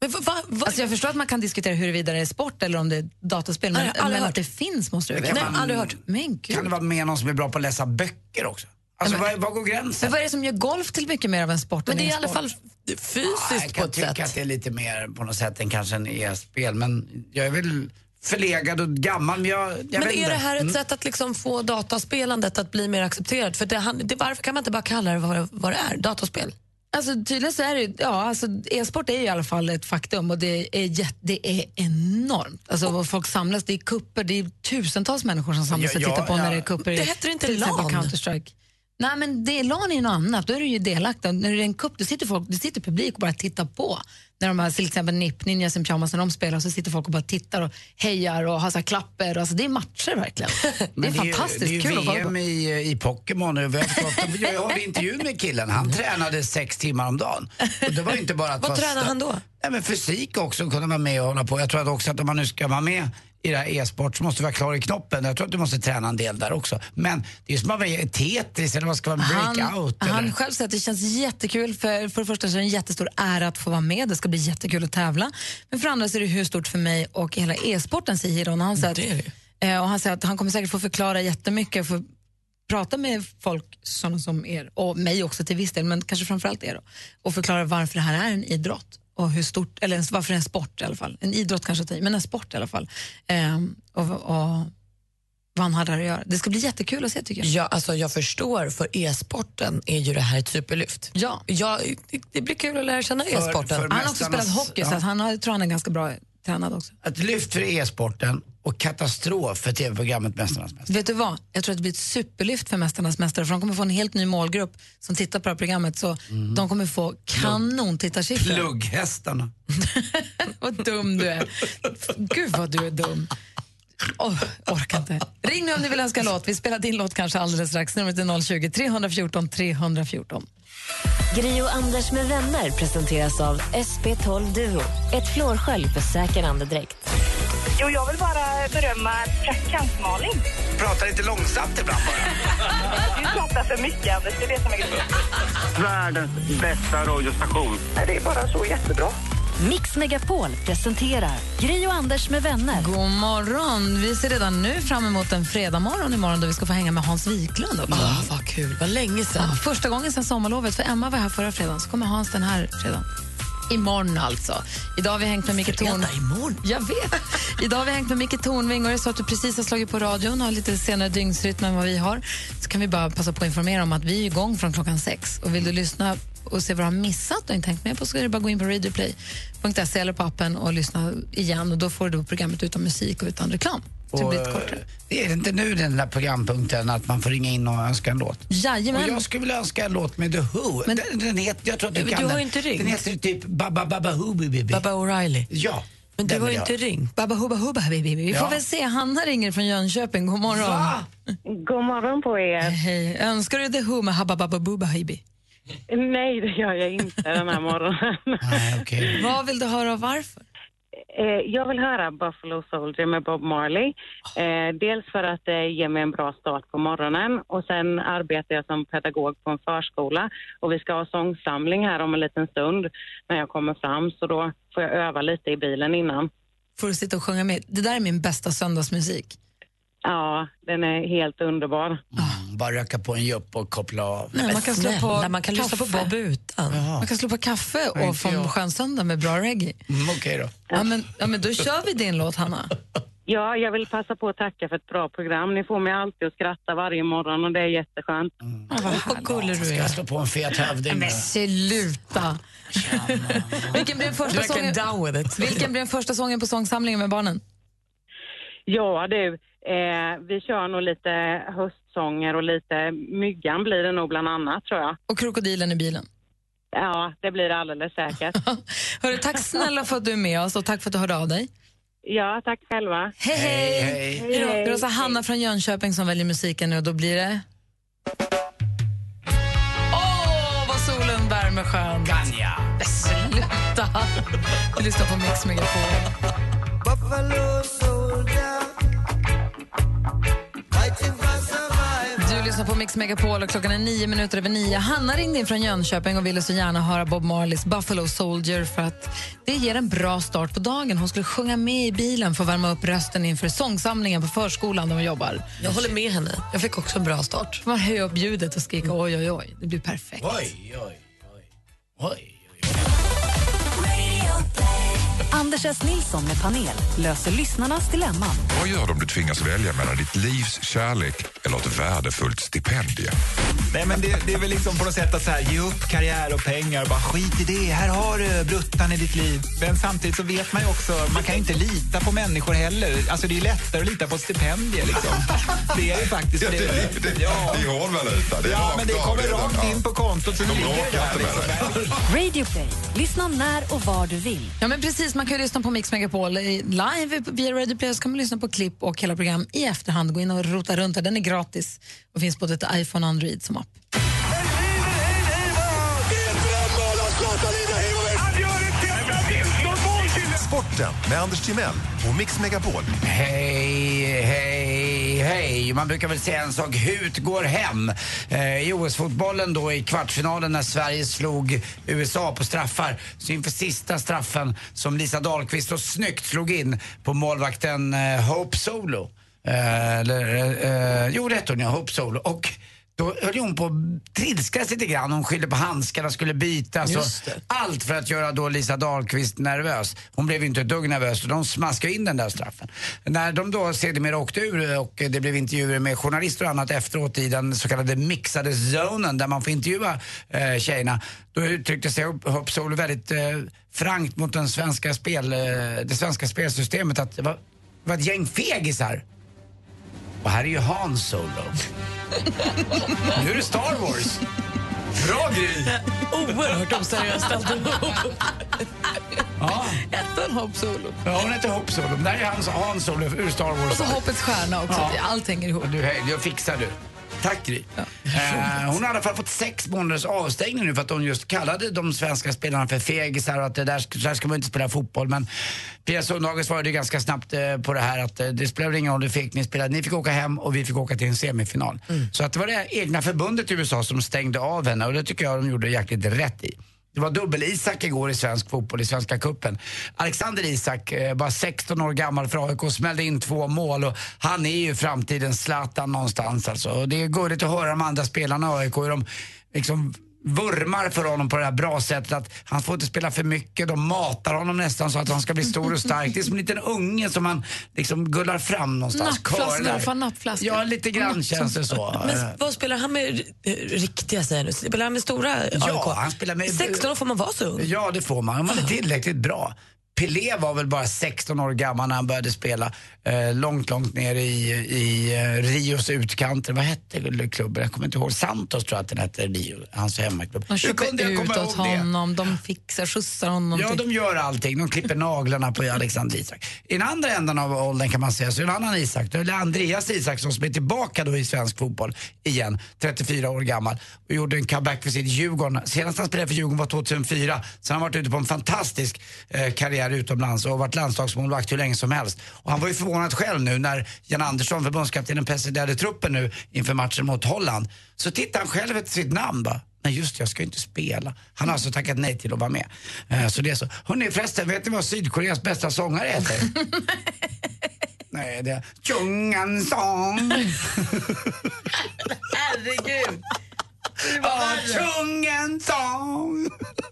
Men va, va, va? Alltså jag förstår att man kan diskutera huruvida det är sport eller om det är dataspel, men, Nej, aldrig men hört. att det finns måste du Men väl kan veta? man- Men gud. Kan det vara med någon som är bra på att läsa böcker också? Alltså vad, vad går gränsen? Men vad är det som gör golf till mycket mer av en sport Men det är i alla fall fysiskt jag på kan ett tycka sätt. att det är lite mer på något sätt än kanske en e-spel. Men jag är väl förlegad och gammal. Men, jag, jag Men är inte. det här ett Mm. sätt att liksom få dataspelandet att bli mer accepterat? För det, han- det, varför kan man inte bara kalla det vad, vad det är? Dataspel? Alltså tydligen så är det ja, alltså e-sport är ju i alla fall ett faktum och det är, jätte, det är enormt. Alltså vad folk samlas, det är kupper, det är tusentals människor som samlas Ja, och tittar ja, på när det är kupper. i Det heter inte LAN. Counter-Strike. Nej men det, LAN är ju något annat, då är du ju delaktig. När det är en kupp, då sitter folk, det sitter publik och bara tittar på. När de har till exempel NIP, Ninjas in Pyjamas, när de spelar så sitter folk och bara tittar och hejar och har så här klapper. Alltså det är matcher verkligen. (laughs) Det är fantastiskt det är ju, kul det är att ju kolla på. VM i, i Pokémon. förstått- Jag hörde intervjun med killen. Han tränade sex timmar om dagen. Och det var inte bara att Vad sta- han då? Nej, men fysik också, kunna vara med och hålla på. Jag tror att också att om man nu ska vara med i det här e-sport så måste du vara klar i knoppen. Jag tror att du måste träna en del där också. Men det är som att vara Tetris eller vad ska vara Han, breakout. han eller? själv säger att det känns jättekul. För, för det första så är det en jättestor ära att få vara med. Det ska bli jättekul att tävla. Men för andra så är det hur stort för mig och hela e-sporten, säger Hiron. Han säger, Det det. att, eh, och han säger att han kommer säkert få förklara jättemycket. För prata med folk sådana som er, och mig också till viss del, men kanske framförallt er. Då, och förklara varför det här är en idrott. Och hur stort, eller ens- varför en sport i alla fall. En idrott kanske men en sport i alla fall. Ehm, och, och vad han hade där att göra. Det ska bli jättekul att se tycker jag. Ja, alltså jag förstår, för e-sporten är ju det här ett superlyft. Ja. Ja, det, blir kul att lära känna e-sporten. Han har också spelat hockey så ja. att han har, tror han är ganska bra tränad också. Ett lyft för e-sporten och katastrof för tv-programmet Mästarnas mästare. Vet du vad? Jag tror att det blir ett superlyft för Mästarnas mästare för de kommer få en helt ny målgrupp som tittar på det här programmet så de kommer få kanon tittarsiffror. Plugghästarna. (laughs) vad dum du är. Gud vad du är dum. Oh, orkar inte. Ring nu om ni vill önska låt. Vi spelar din låt kanske alldeles strax. Numret är 020 314 314. Gri och Anders med vänner presenteras av SP12 Duo. Ett flårskölj för säker andedräkt. Jo, jag vill bara berömma praktikant Malin. Pratar lite långsamt ibland bara. (laughs) Du pratar för mycket, Anders. Det är det som är grejen. Världens bästa radiostation. Det är bara så jättebra. Mix Megapol presenterar Gri och Anders med vänner. God morgon! Vi ser redan nu fram emot en fredag morgon imorgon då vi ska få hänga med Hans Wiklund. också. Ah, vad kul, vad länge sedan. Ja, första gången sedan sommarlovet, för Emma var här förra fredagen, så kommer Hans den här fredagen. Imorgon alltså. Idag har vi hängt med Micke Torn... Fredag imorgon? Jag vet. (laughs) Idag har vi hängt med Micke Tornving och det är så att du precis har slagit på radion och har lite senare dygnsrytm än vad vi har. Så kan vi bara passa på att informera om att vi är igång från klockan sex. Och vill du lyssna och se vad du har missat och inte hängt med på så är det bara att gå in på radioplay.se eller på appen och lyssna igen och då får du programmet utan musik och utan reklam. Det Och, blir lite kortare. det är inte nu den där programpunkten att man får ringa in och önska en låt? Jajamän. Och jag skulle vilja önska en låt med The Who. Men- den, den heter, jag tror att du Men kan du har den. inte ringt. Den heter typ Baba Baba Who Baby. Baba O'Reilly. Ja. Men du har ju jag inte ha. ringt. Babba hubba hubba baby. Vi får Ja. väl se. Hanna ringer från Jönköping. God morgon. Va? (laughs) God morgon på er. Hej. Önskar du The Who med Habba Babba Booba Baby? Nej, det gör jag inte den här morgonen. (laughs) Nej, okej. Vad vill du höra och varför? Eh, jag vill höra Buffalo Soldier med Bob Marley. Eh, dels för att det ger mig en bra start på morgonen och sen arbetar jag som pedagog på en förskola och vi ska ha sångsamling här om en liten stund när jag kommer fram så då får jag öva lite i bilen innan. Får du sitta och sjunga med? Det där är min bästa söndagsmusik. Ja, den är helt underbar. Bara röka på en jupp och koppla av. Nej, man kan slå på man kan lyssna på. Bob utan. Man kan slå på kaffe Ja, och få en skön söndag med bra reggae. Mm, Okej då. Ja, men, ja, men då kör vi din låt, Hanna. (laughs) Ja, jag vill passa på att tacka för ett bra program. Ni får mig alltid att skratta varje morgon och det är jätteskönt. Vad gullig du Ska är. jag slå på en fet hövding? Men sluta! Första sången? Vilken blir den första sången på sångsamlingen med barnen? Ja du, eh, vi kör nog lite höstsånger och lite Myggan blir det nog bland annat tror jag. Och krokodilen i bilen. Ja, det blir det alldeles säkert. (laughs) Hörru, tack snälla för att du är med oss och tack för att du hörde av dig. Ja, tack själva. Hej, hej! Hej, Hej. Det är alltså Hanna från Jönköping som väljer musiken nu och då blir det... Åh, vad solen värmer skönt! Ganja. Sluta! Du lyssnar på Mix Megapol. Du lyssnar på Mix Megapol och klockan är nio minuter över nio. Hanna ringde in från Jönköping och ville så gärna höra Bob Marleys Buffalo Soldier för att det ger en bra start på dagen. Hon skulle sjunga med i bilen för att värma upp rösten inför sångsamlingen på förskolan där hon jobbar. Jag håller med henne. Jag fick också en bra start. Man höja upp ljudet och skrika oj, oj, oj. Det blir perfekt. Oj, oj, oj. oj. Anders S. Nilsson med panel löser lyssnarnas dilemman. Vad gör du om du tvingas välja mellan ditt livs kärlek eller ett värdefullt stipendium? Nej, men det, det är väl liksom på något sätt att så här, ge upp karriär och pengar. Bara skit i det. Här har du bruttan i ditt liv. Men samtidigt så vet man ju också, man kan ju inte lita på människor heller. Alltså det är lättare att lita på stipendier liksom. Det är ju faktiskt Ja, det, det, det, Ja. det är hårdvaluta. Det är Ja, men det kommer det rakt ja. in på kontot så De ligger det bråkar där. Liksom. Radio Play. Lyssna när och var du vill. Ja, men precis. Man kan ju lyssna på Mix Megapol i- live via Radio Play så kan man lyssna på klipp och hela program i efterhand. Gå in och rota runt där. Den är gratis och finns både till iPhone och Android som app. Sporten med Anders Timell och Mix Megapol. Hej, hej, hej. Man brukar väl säga en sak, hut går hem. Eh, I OS-fotbollen då i kvartsfinalen när Sverige slog USA på straffar. Så inför sista straffen som Lisa Dahlqvist så snyggt slog in på målvakten eh, Hope Solo. Eh, eller, eh, eh jo, rätt hon ja, Hope Solo. Och då höll hon på att trilskas lite grann. Hon skyllde på handskarna, skulle bytas. och. Allt för att göra då Lisa Dahlqvist nervös. Hon blev inte ett dugg nervös och de smaskade in den där straffen. När de då sedermera åkte ur och det blev intervjuer med journalister och annat efteråt i den så kallade mixade zonen där man får intervjua eh, tjejerna. Då uttryckte sig Hope Solo väldigt eh, frankt mot den svenska spel, eh, det svenska spelsystemet att det var, det var ett gäng fegisar. Och här är ju Han Solo. (laughs) nu är det Star Wars. Bra Gry! Oerhört oseriöst alltihop. Ja. Hette hon Hope Solo? Ja, hon heter Hope Solo. Det här är hans Han Solo ur Star Wars. Och så Hoppets stjärna också. Ja. Allt hänger ihop. Du, det fixar du. Tack Gry. Eh, hon har i alla fall fått sex månaders avstängning nu för att hon just kallade de svenska spelarna för fegisar och att det där, där ska man inte spela fotboll. Men Pia Sundhage svarade ju ganska snabbt eh, på det här att eh, det spelar ingen roll hur fegt ni spelade. Ni fick åka hem och vi fick åka till en semifinal. Så att det var det egna förbundet i USA som stängde av henne och det tycker jag de gjorde jäkligt rätt i. Det var dubbel-Isak igår i svensk fotboll, i Svenska cupen. Alexander Isak, eh, bara 16 år gammal för AIK, smällde in två mål och han är ju framtidens Zlatan någonstans alltså. Och det är gulligt att höra de andra spelarna i AIK hur de liksom vurmar för honom på det här bra sättet att han får inte spela för mycket. De matar honom nästan så att han ska bli stor och stark. Det är som en liten unge som man liksom gullar fram någonstans. Fan nappflaskor. Ja, lite grann känns det så. Men vad spelar han med riktiga säger nu? Spelar han med stora AIK? Ja, han spelar med... 16 år får man vara så ung? Ja, det får man. Om man är tillräckligt bra. Pelé var väl bara 16 år gammal när han började spela. Eh, långt, långt ner i, i eh, Rios utkanter. Vad hette klubben? Jag kommer inte ihåg. Santos tror jag att den hette, Rio, hans hemmaklubb. De köper kunde ut åt ihåg det? honom, de fixar, skjutsar honom. Ja, de gör allting. De klipper naglarna på Alexander Isak. I den andra änden av åldern kan man säga så är det en annan Isak. Det är Andreas Isaksson som är tillbaka då i svensk fotboll igen. 34 år gammal och gjorde en comeback för sitt Djurgården. Senast han spelade för Djurgården var 2004. Sen har han varit ute på en fantastisk eh, karriär karriär utomlands och varit landslagsmålvakt hur länge som helst. Och han var ju förvånad själv nu när Jan Andersson, förbundskaptenen, presenterade truppen nu inför matchen mot Holland. Så tittade han själv efter sitt namn bara. Nej just det, jag ska ju inte spela. Han har alltså tackat nej till att vara med. Eh, Så det är så. Hörrni förresten, vet ni vad Sydkoreas bästa sångare heter? (laughs) nej, det är Chung Song. (laughs) Herregud. Ja, Chung Song.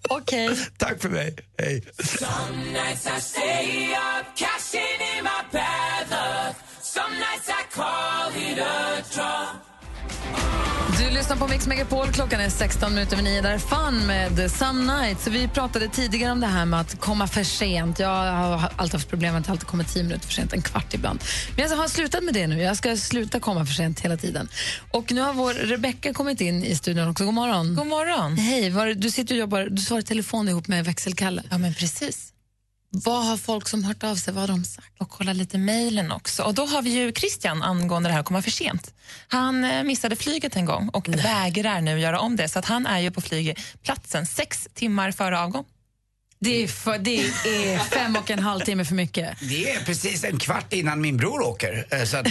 Okej. (laughs) Tack för mig. Hej. Some nights I stay up, cashing in my bad luck. Some nights I call it a draw. Lyssnar på Mix Megapol. Klockan är 16 minuter över 9. Där är Fun med Some Nights. Så Vi pratade tidigare om det här med att komma för sent. Jag har alltid haft problem att alltid kommer 10 minuter för sent, en kvart ibland. Men jag har slutat med det nu. Jag ska sluta komma för sent hela tiden. Och nu har vår Rebecca kommit in i studion också. God morgon. God morgon. Hej, var, du sitter och jobbar, du svarar i telefon ihop med växelkalle. Ja, men precis. Vad har folk som hört av sig, vad har de sagt? Och kolla lite mejlen också. Och då har vi ju Christian angående det här att komma för sent. Han eh, missade flyget en gång och vägrar nu göra om det. Så att han är ju på flygplatsen sex timmar före avgång. Det är, för, det är fem och en halv timme för mycket. Det är precis en kvart innan min bror åker. Eh, Så att det,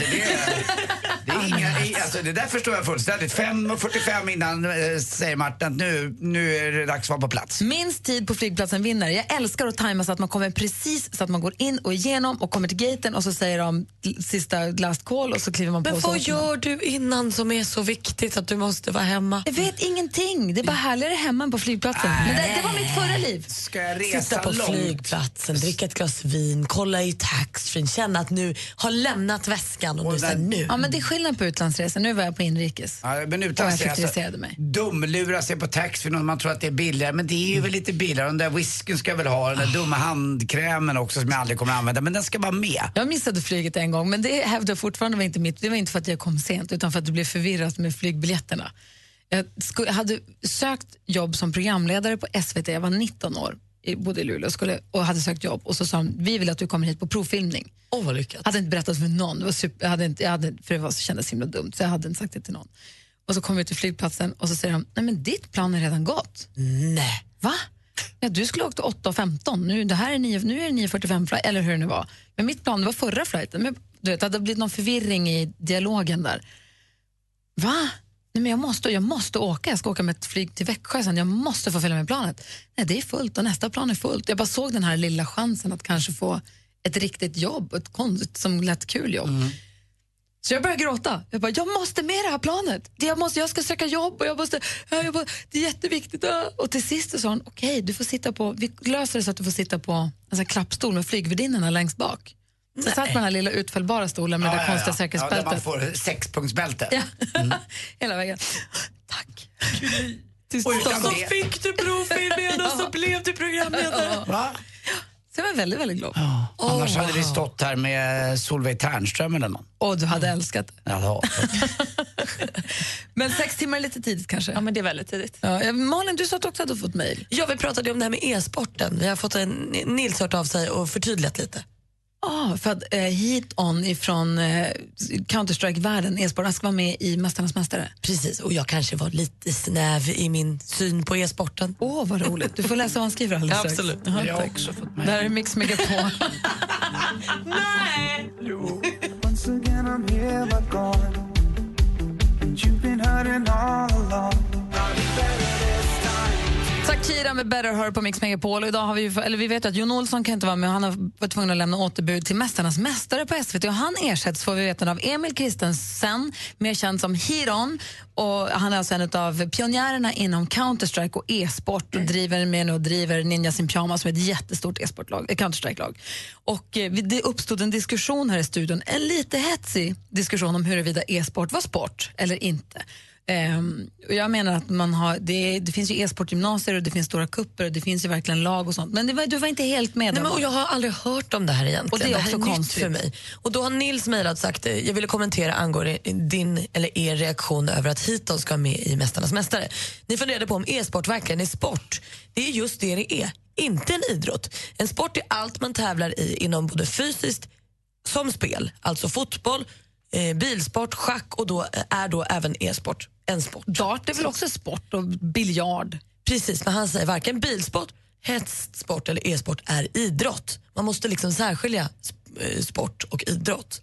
det, är inga, alltså det där förstår jag fullständigt. 5.45 innan eh, säger Martin att nu, nu är det dags att vara på plats. Minst tid på flygplatsen vinner. Jag älskar att tajma så att man kommer precis så att man går in och igenom och kommer till gaten och så säger de sista last call och så kliver man på. Men vad gör du innan som är så viktigt att du måste vara hemma? Jag vet ingenting. Det är bara härligare hemma än på flygplatsen. Men det, det var mitt förra liv. Ska jag Sitta på flygplatsen, dricka ett glas vin, kolla i taxfree, känna att nu har lämnat väskan och, nu säger nu. Ja, men det är skillnad på utlandsresor. Nu var jag på inrikes. Ja, men Och utan jag alltså, mig. dumlura sig på taxfree och man tror att det är billigare. Men det är ju väl lite billigare. Den där whiskyn ska jag väl ha. Den där dumma handkrämen också som jag aldrig kommer att använda. Men den ska vara med. Jag missade flyget en gång, men det hävdar jag fortfarande var inte mitt. Det var inte för att jag kom sent, utan för att det blev förvirrat med flygbiljetterna. Jag, hade sökt jobb som programledare på SVT, jag var 19 år, bodde i Luleå skulle, och hade sökt jobb. Och så sa de, vi vill att du kommer hit på provfilmning. Åh, oh, vad lyckat. hade inte berättat för någon, det var super, jag hade inte, jag hade, för det var, så kändes himla dumt, så jag hade inte sagt det till någon. Och så kom vi till flygplatsen och så säger de, nej men ditt plan är redan gått. Nej. Va? Ja, du skulle åkt 8.15, nu, det här är 9, nu är det 9.45 flight, eller hur det nu var. Men mitt plan det var förra flighten. Men, du vet, det hade blivit någon förvirring i dialogen där. Va? Nej, men jag, måste, jag måste åka, jag ska åka med ett flyg till Växjö sen, jag måste få följa med planet. Nej, det är fullt och nästa plan är fullt. Jag bara såg den här lilla chansen att kanske få ett riktigt jobb, ett konst som lät kul jobb. Så jag började gråta. Jag bara, jag måste med det här planet. Jag, måste, jag ska söka jobb och jag måste, ja, jag bara, det är jätteviktigt. ah." Och till sist sa hon, okej, du får sitta på, vi löser det så att du får sitta på en sån klappstol med flygvärdinnorna längst bak. Så satt på den här lilla utfällbara stolen med det där konstiga Ja, där man säkerhetsbältet. får sexpunktsbälte. Ja. (laughs) Hela vägen. Tack. Och utan det- Fick du provfilmen och så blev du programledare. Va? Så jag var väldigt, väldigt glad. Annars hade vi stått här med Solveig Ternström eller någon. Och du hade älskat det. Ja, (laughs) Men sex timmar är lite tidigt kanske? Ja, men det är väldigt tidigt. Ja, Malin, du sa att du också hade fått mejl. Ja, vi pratade om det här med e-sporten. Vi har fått en Nils hört av sig och förtydligat lite. Ja, för att eh, Heat On ifrån eh, Counter-Strike-världen, e-sport, ska vara med i Mästarnas mästare. Precis, och jag kanske var lite snäv i min syn på e-sporten. Åh, vad roligt. Du får läsa vad han skriver alldeles strax. Absolut. Jag har tack. också fått Det här är Mix Megapol. (laughs) Nej! Once again I'm here but gone And you've been hurting all along Shakira med Better Her på Mix Megapol. Och idag har vi, ju- eller vi vet att Jon Olsson kan inte vara med. Han har varit tvungen att lämna återbud till Mästarnas mästare på SVT. Och han ersätts, får vi veta, av Emil Kristensen, mer känd som Hiron. Och han är alltså en av pionjärerna inom Counter-Strike och e-sport och driver med nu och driver Ninja Sin Pyjamas som är ett jättestort e-sportlag, eh, Counter-Strike-lag. Och eh, det uppstod en diskussion här i studion, en lite hetsig diskussion om huruvida e-sport var sport eller inte. Och jag menar att man har, det, det finns ju e-sportgymnasier och det finns stora kupper och det finns ju verkligen lag och sånt. Men det var, du var inte helt med Nej, men, och jag har aldrig hört om det här egentligen. Och det är här också nytt konstigt. för mig. Och då har Nils mejlat och sagt eh, jag ville kommentera angående din eller er reaktion över att Hiton ska med i Mästarnas mästare. Ni funderade på om e-sport verkligen är sport. Det är just det det är, inte en idrott. En sport är allt man tävlar i inom både fysiskt som spel, alltså fotboll, eh, bilsport, schack och då eh, är då även e-sport en sport. Dart är väl också sport och biljard? Precis, men han säger varken bilsport hästsport eller e-sport är idrott. Man måste liksom särskilja eh, sport och idrott.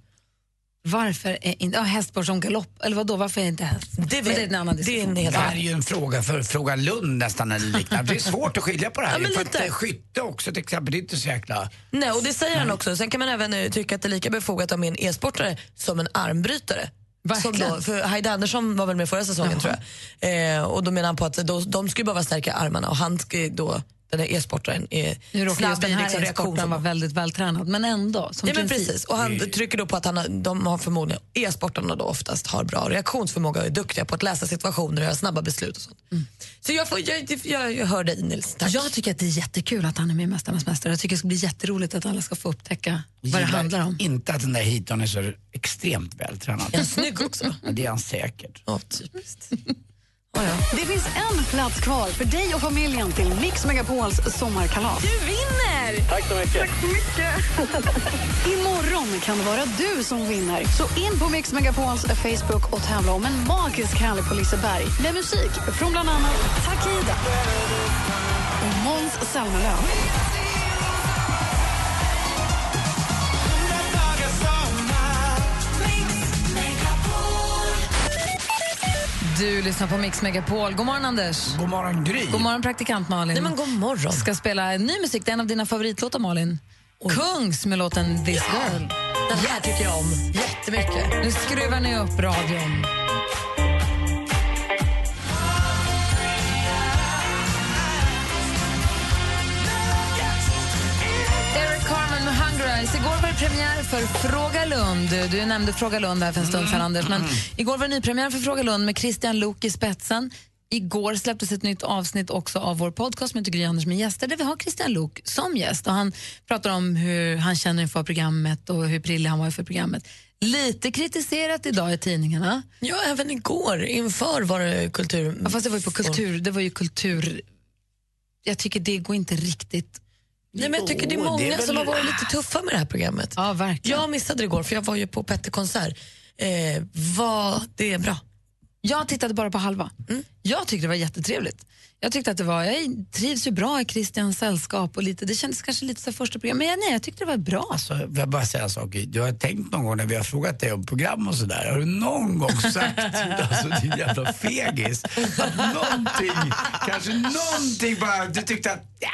Varför är inte ja, hästsport som galopp? Eller vadå, varför är inte häst? Det, Men det är en annan diskussion. Det här är ju en fråga för Fråga Lund nästan eller liknande. Det är svårt att skilja på det här. Ja, men för att, lite. eh, skytte också till exempel, det är inte så jäkla... Nej, och det säger han också. Sen kan man även eh, tycka att det är lika befogat om en e-sportare som en armbrytare. Som då, för Heide Andersson var väl med förra säsongen tror jag. Eh, och då menar han på att då, de skulle behöva stärka armarna och han ska då, den här e-sportaren är Nu råkar just den här liksom reaktion. vara väldigt vältränad, men ändå. Som Ja, men precis. Och han trycker då på att han har, de har förmodligen, e-sportarna då oftast har bra reaktionsförmåga och är duktiga på att läsa situationer och göra snabba beslut och sånt. Så jag, får, jag, jag, jag hör dig Nils, tack. Jag tycker att det är jättekul att han är med i Mästarnas mästare. Jag tycker det ska bli jätteroligt att alla ska få upptäcka vad det Gillar handlar om. inte att den där Heaton är så extremt vältränad. Är han snygg också? Ja, det är han säkert. Ja, typiskt. Det finns en plats kvar för dig och familjen till Mix Megapols sommarkalas. Du vinner! Tack så mycket. Tack så mycket. (laughs) Imorgon kan det vara du som vinner. Så in på Mix Megapols Facebook och tävla om en magisk helg på Liseberg med musik från bland annat Takida och Måns Zelmerlöw. Du lyssnar på Mix Megapol. God morgon, Anders. God morgon, Gry. God morgon, praktikant Malin. Nej, men god morgon. ska spela ny musik. Det är en av dina favoritlåtar, Malin. Kungs med låten This Girl. Den här tycker jag om jättemycket. Nu skruvar ni upp radion. Med Eyes. Igår var det premiär för Fråga Lund. Du nämnde Fråga Lund här för en stund sedan, Anders. Men igår var det nypremiär för Fråga Lund med Christian Luuk i spetsen. Igår släpptes ett nytt avsnitt också av vår podcast heter Gry Anders med gäster där vi har Christian Luuk som gäst. Och han pratar om hur han känner inför programmet och hur prillig han var inför programmet. Lite kritiserat idag i tidningarna. Ja, även igår inför var det kultur... Ja, fast det var ju på kultur. Det var ju kultur... Jag tycker det går inte riktigt... Nej, men jag tycker det är många det är väl- som har varit lite tuffa med det här programmet. Ja, verkligen. Jag missade det igår för jag var ju på Petter konsert. Eh, var det bra? Jag tittade bara på halva. Jag tyckte det var jättetrevligt. Jag tyckte att det var, jag trivs ju bra i Christians sällskap och lite, det kändes kanske lite så första program, men jag, nej, jag tyckte det var bra. Alltså, jag bara säga en sak? Du har tänkt någon gång när vi har frågat dig om program och sådär, har du någon gång sagt, (laughs) alltså din jävla fegis, att någonting, kanske någonting bara, du tyckte att, ja,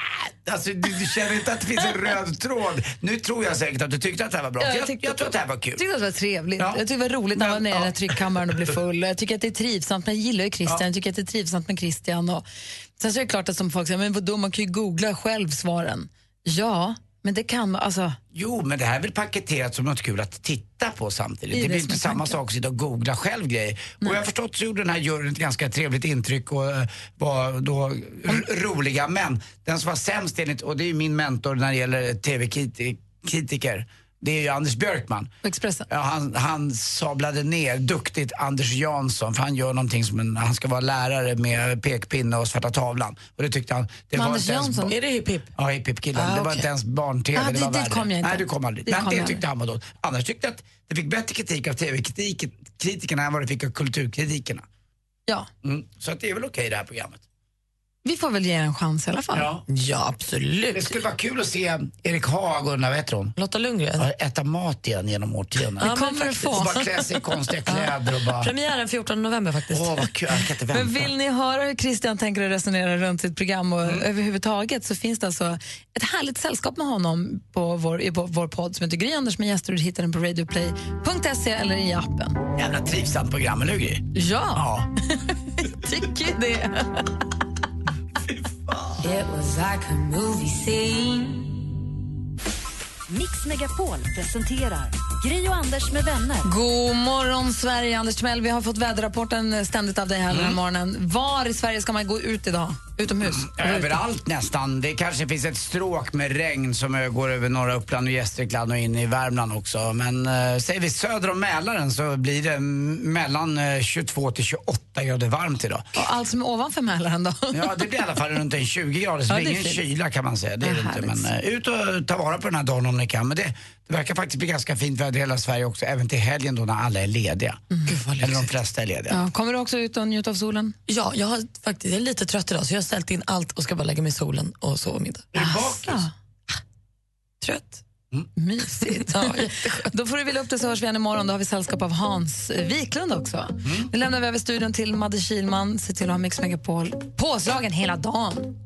alltså du, du känner inte att det finns en (laughs) röd tråd. Nu tror jag säkert att du tyckte att det här var bra. Ja, Jag, jag jag, tyckte- tror att det här var kul. Jag tyckte att det var trevligt. Ja. Jag tyckte det var roligt när man var nere i den här ja. tryckkammaren och blev (laughs) full. Jag tycker att det är trivsamt, jag gillar ju Christian, jag tycker att det är trivsamt med Christian. Och... Sen så är det klart att som folk säger, men vadå, man kan ju googla själv svaren. Ja, men det kan man, alltså. Jo, men det här är väl paketerat som något kul att titta på samtidigt. Det är Det, blir inte samma tanken. sak att sitta och googla själv grejer. Och jag har förstått så gjorde den här juryn ett ganska trevligt intryck och eh, var då r- roliga. Men den som var sämst enligt, och det är ju min mentor när det gäller tv-kritiker, det är ju Anders Björkman. Expressen. Ja, han, han sablade ner duktigt Anders Jansson för han gör någonting som en, han ska vara lärare med pekpinne och svarta tavlan. Och det tyckte han. Det var Anders Jansson, är det Hipp Hipp? Ja, Hipp Hipp killen. Ah, Det var inte ens barn-tv. Ah, det var dit- dit värre. kom jag inte. Nej, du kom aldrig. Dit Men kom det tyckte han var dåligt. Annars tyckte att det fick bättre kritik av tv-kritikerna än vad det fick av kulturkritikerna. Ja. Mm. Så att det är väl okej det här programmet. Vi får väl ge er en chans i alla fall. Ja. Ja, absolut. Det skulle vara kul att se Erik Haag och den där, vad heter hon? Lotta Lundgren. Ja, äta mat igen genom årtionden. Ja, men kommer du få. Och bara klä sig i konstiga kläder och bara... Premiären 14 november faktiskt. Åh, vad kul. Jag kan inte vänta. Men vill ni höra hur Christian tänker och resonerar runt sitt program och Mm. överhuvudtaget så finns det alltså ett härligt sällskap med honom på vår, i vår podd som heter Gry Anders med gäster. Du hittar den på radioplay.se eller i appen. Jävla trivsamt program, eller hur Gry? Ja, Ja. (laughs) tycker det. It was like a movie scene. Mix Megapol presenterar Gry och Anders med vänner. God morgon, Sverige. Anders Timell, vi har fått väderrapporten ständigt av dig här den Mm. här morgonen. Var i Sverige ska man gå ut idag? Utomhus? Överallt nästan. Det kanske finns ett stråk med regn som går över norra Uppland och Gästrikland och in i Värmland också. Men eh, säger vi söder om Mälaren så blir det mm, mellan eh, 22 till 28 grader varmt idag. Och allt som är ovanför Mälaren då? Ja, det blir i alla fall runt en 20 grader, så Ja, det det är är ingen fint. kyla kan man säga. Det är det inte. Men eh, ut och ta vara på den här dagen om ni kan. Men det, det verkar faktiskt bli ganska fint väder i hela Sverige också, även till helgen då när alla är lediga. Eller de flesta är lediga. Ja, kommer du också ut och njuta av solen? Ja, jag, har faktiskt, jag är lite trött idag så jag ställt in allt och ska bara lägga mig i solen och sova middag. Är du bakis? Trött. Mysigt. Ja, (laughs) Då får du vilja upp det så hörs vi igen imorgon. Då har vi sällskap av Hans Wiklund också. Nu lämnar vi över studion till Madde Kilman. Se till att ha Mix Megapol påslagen hela dagen.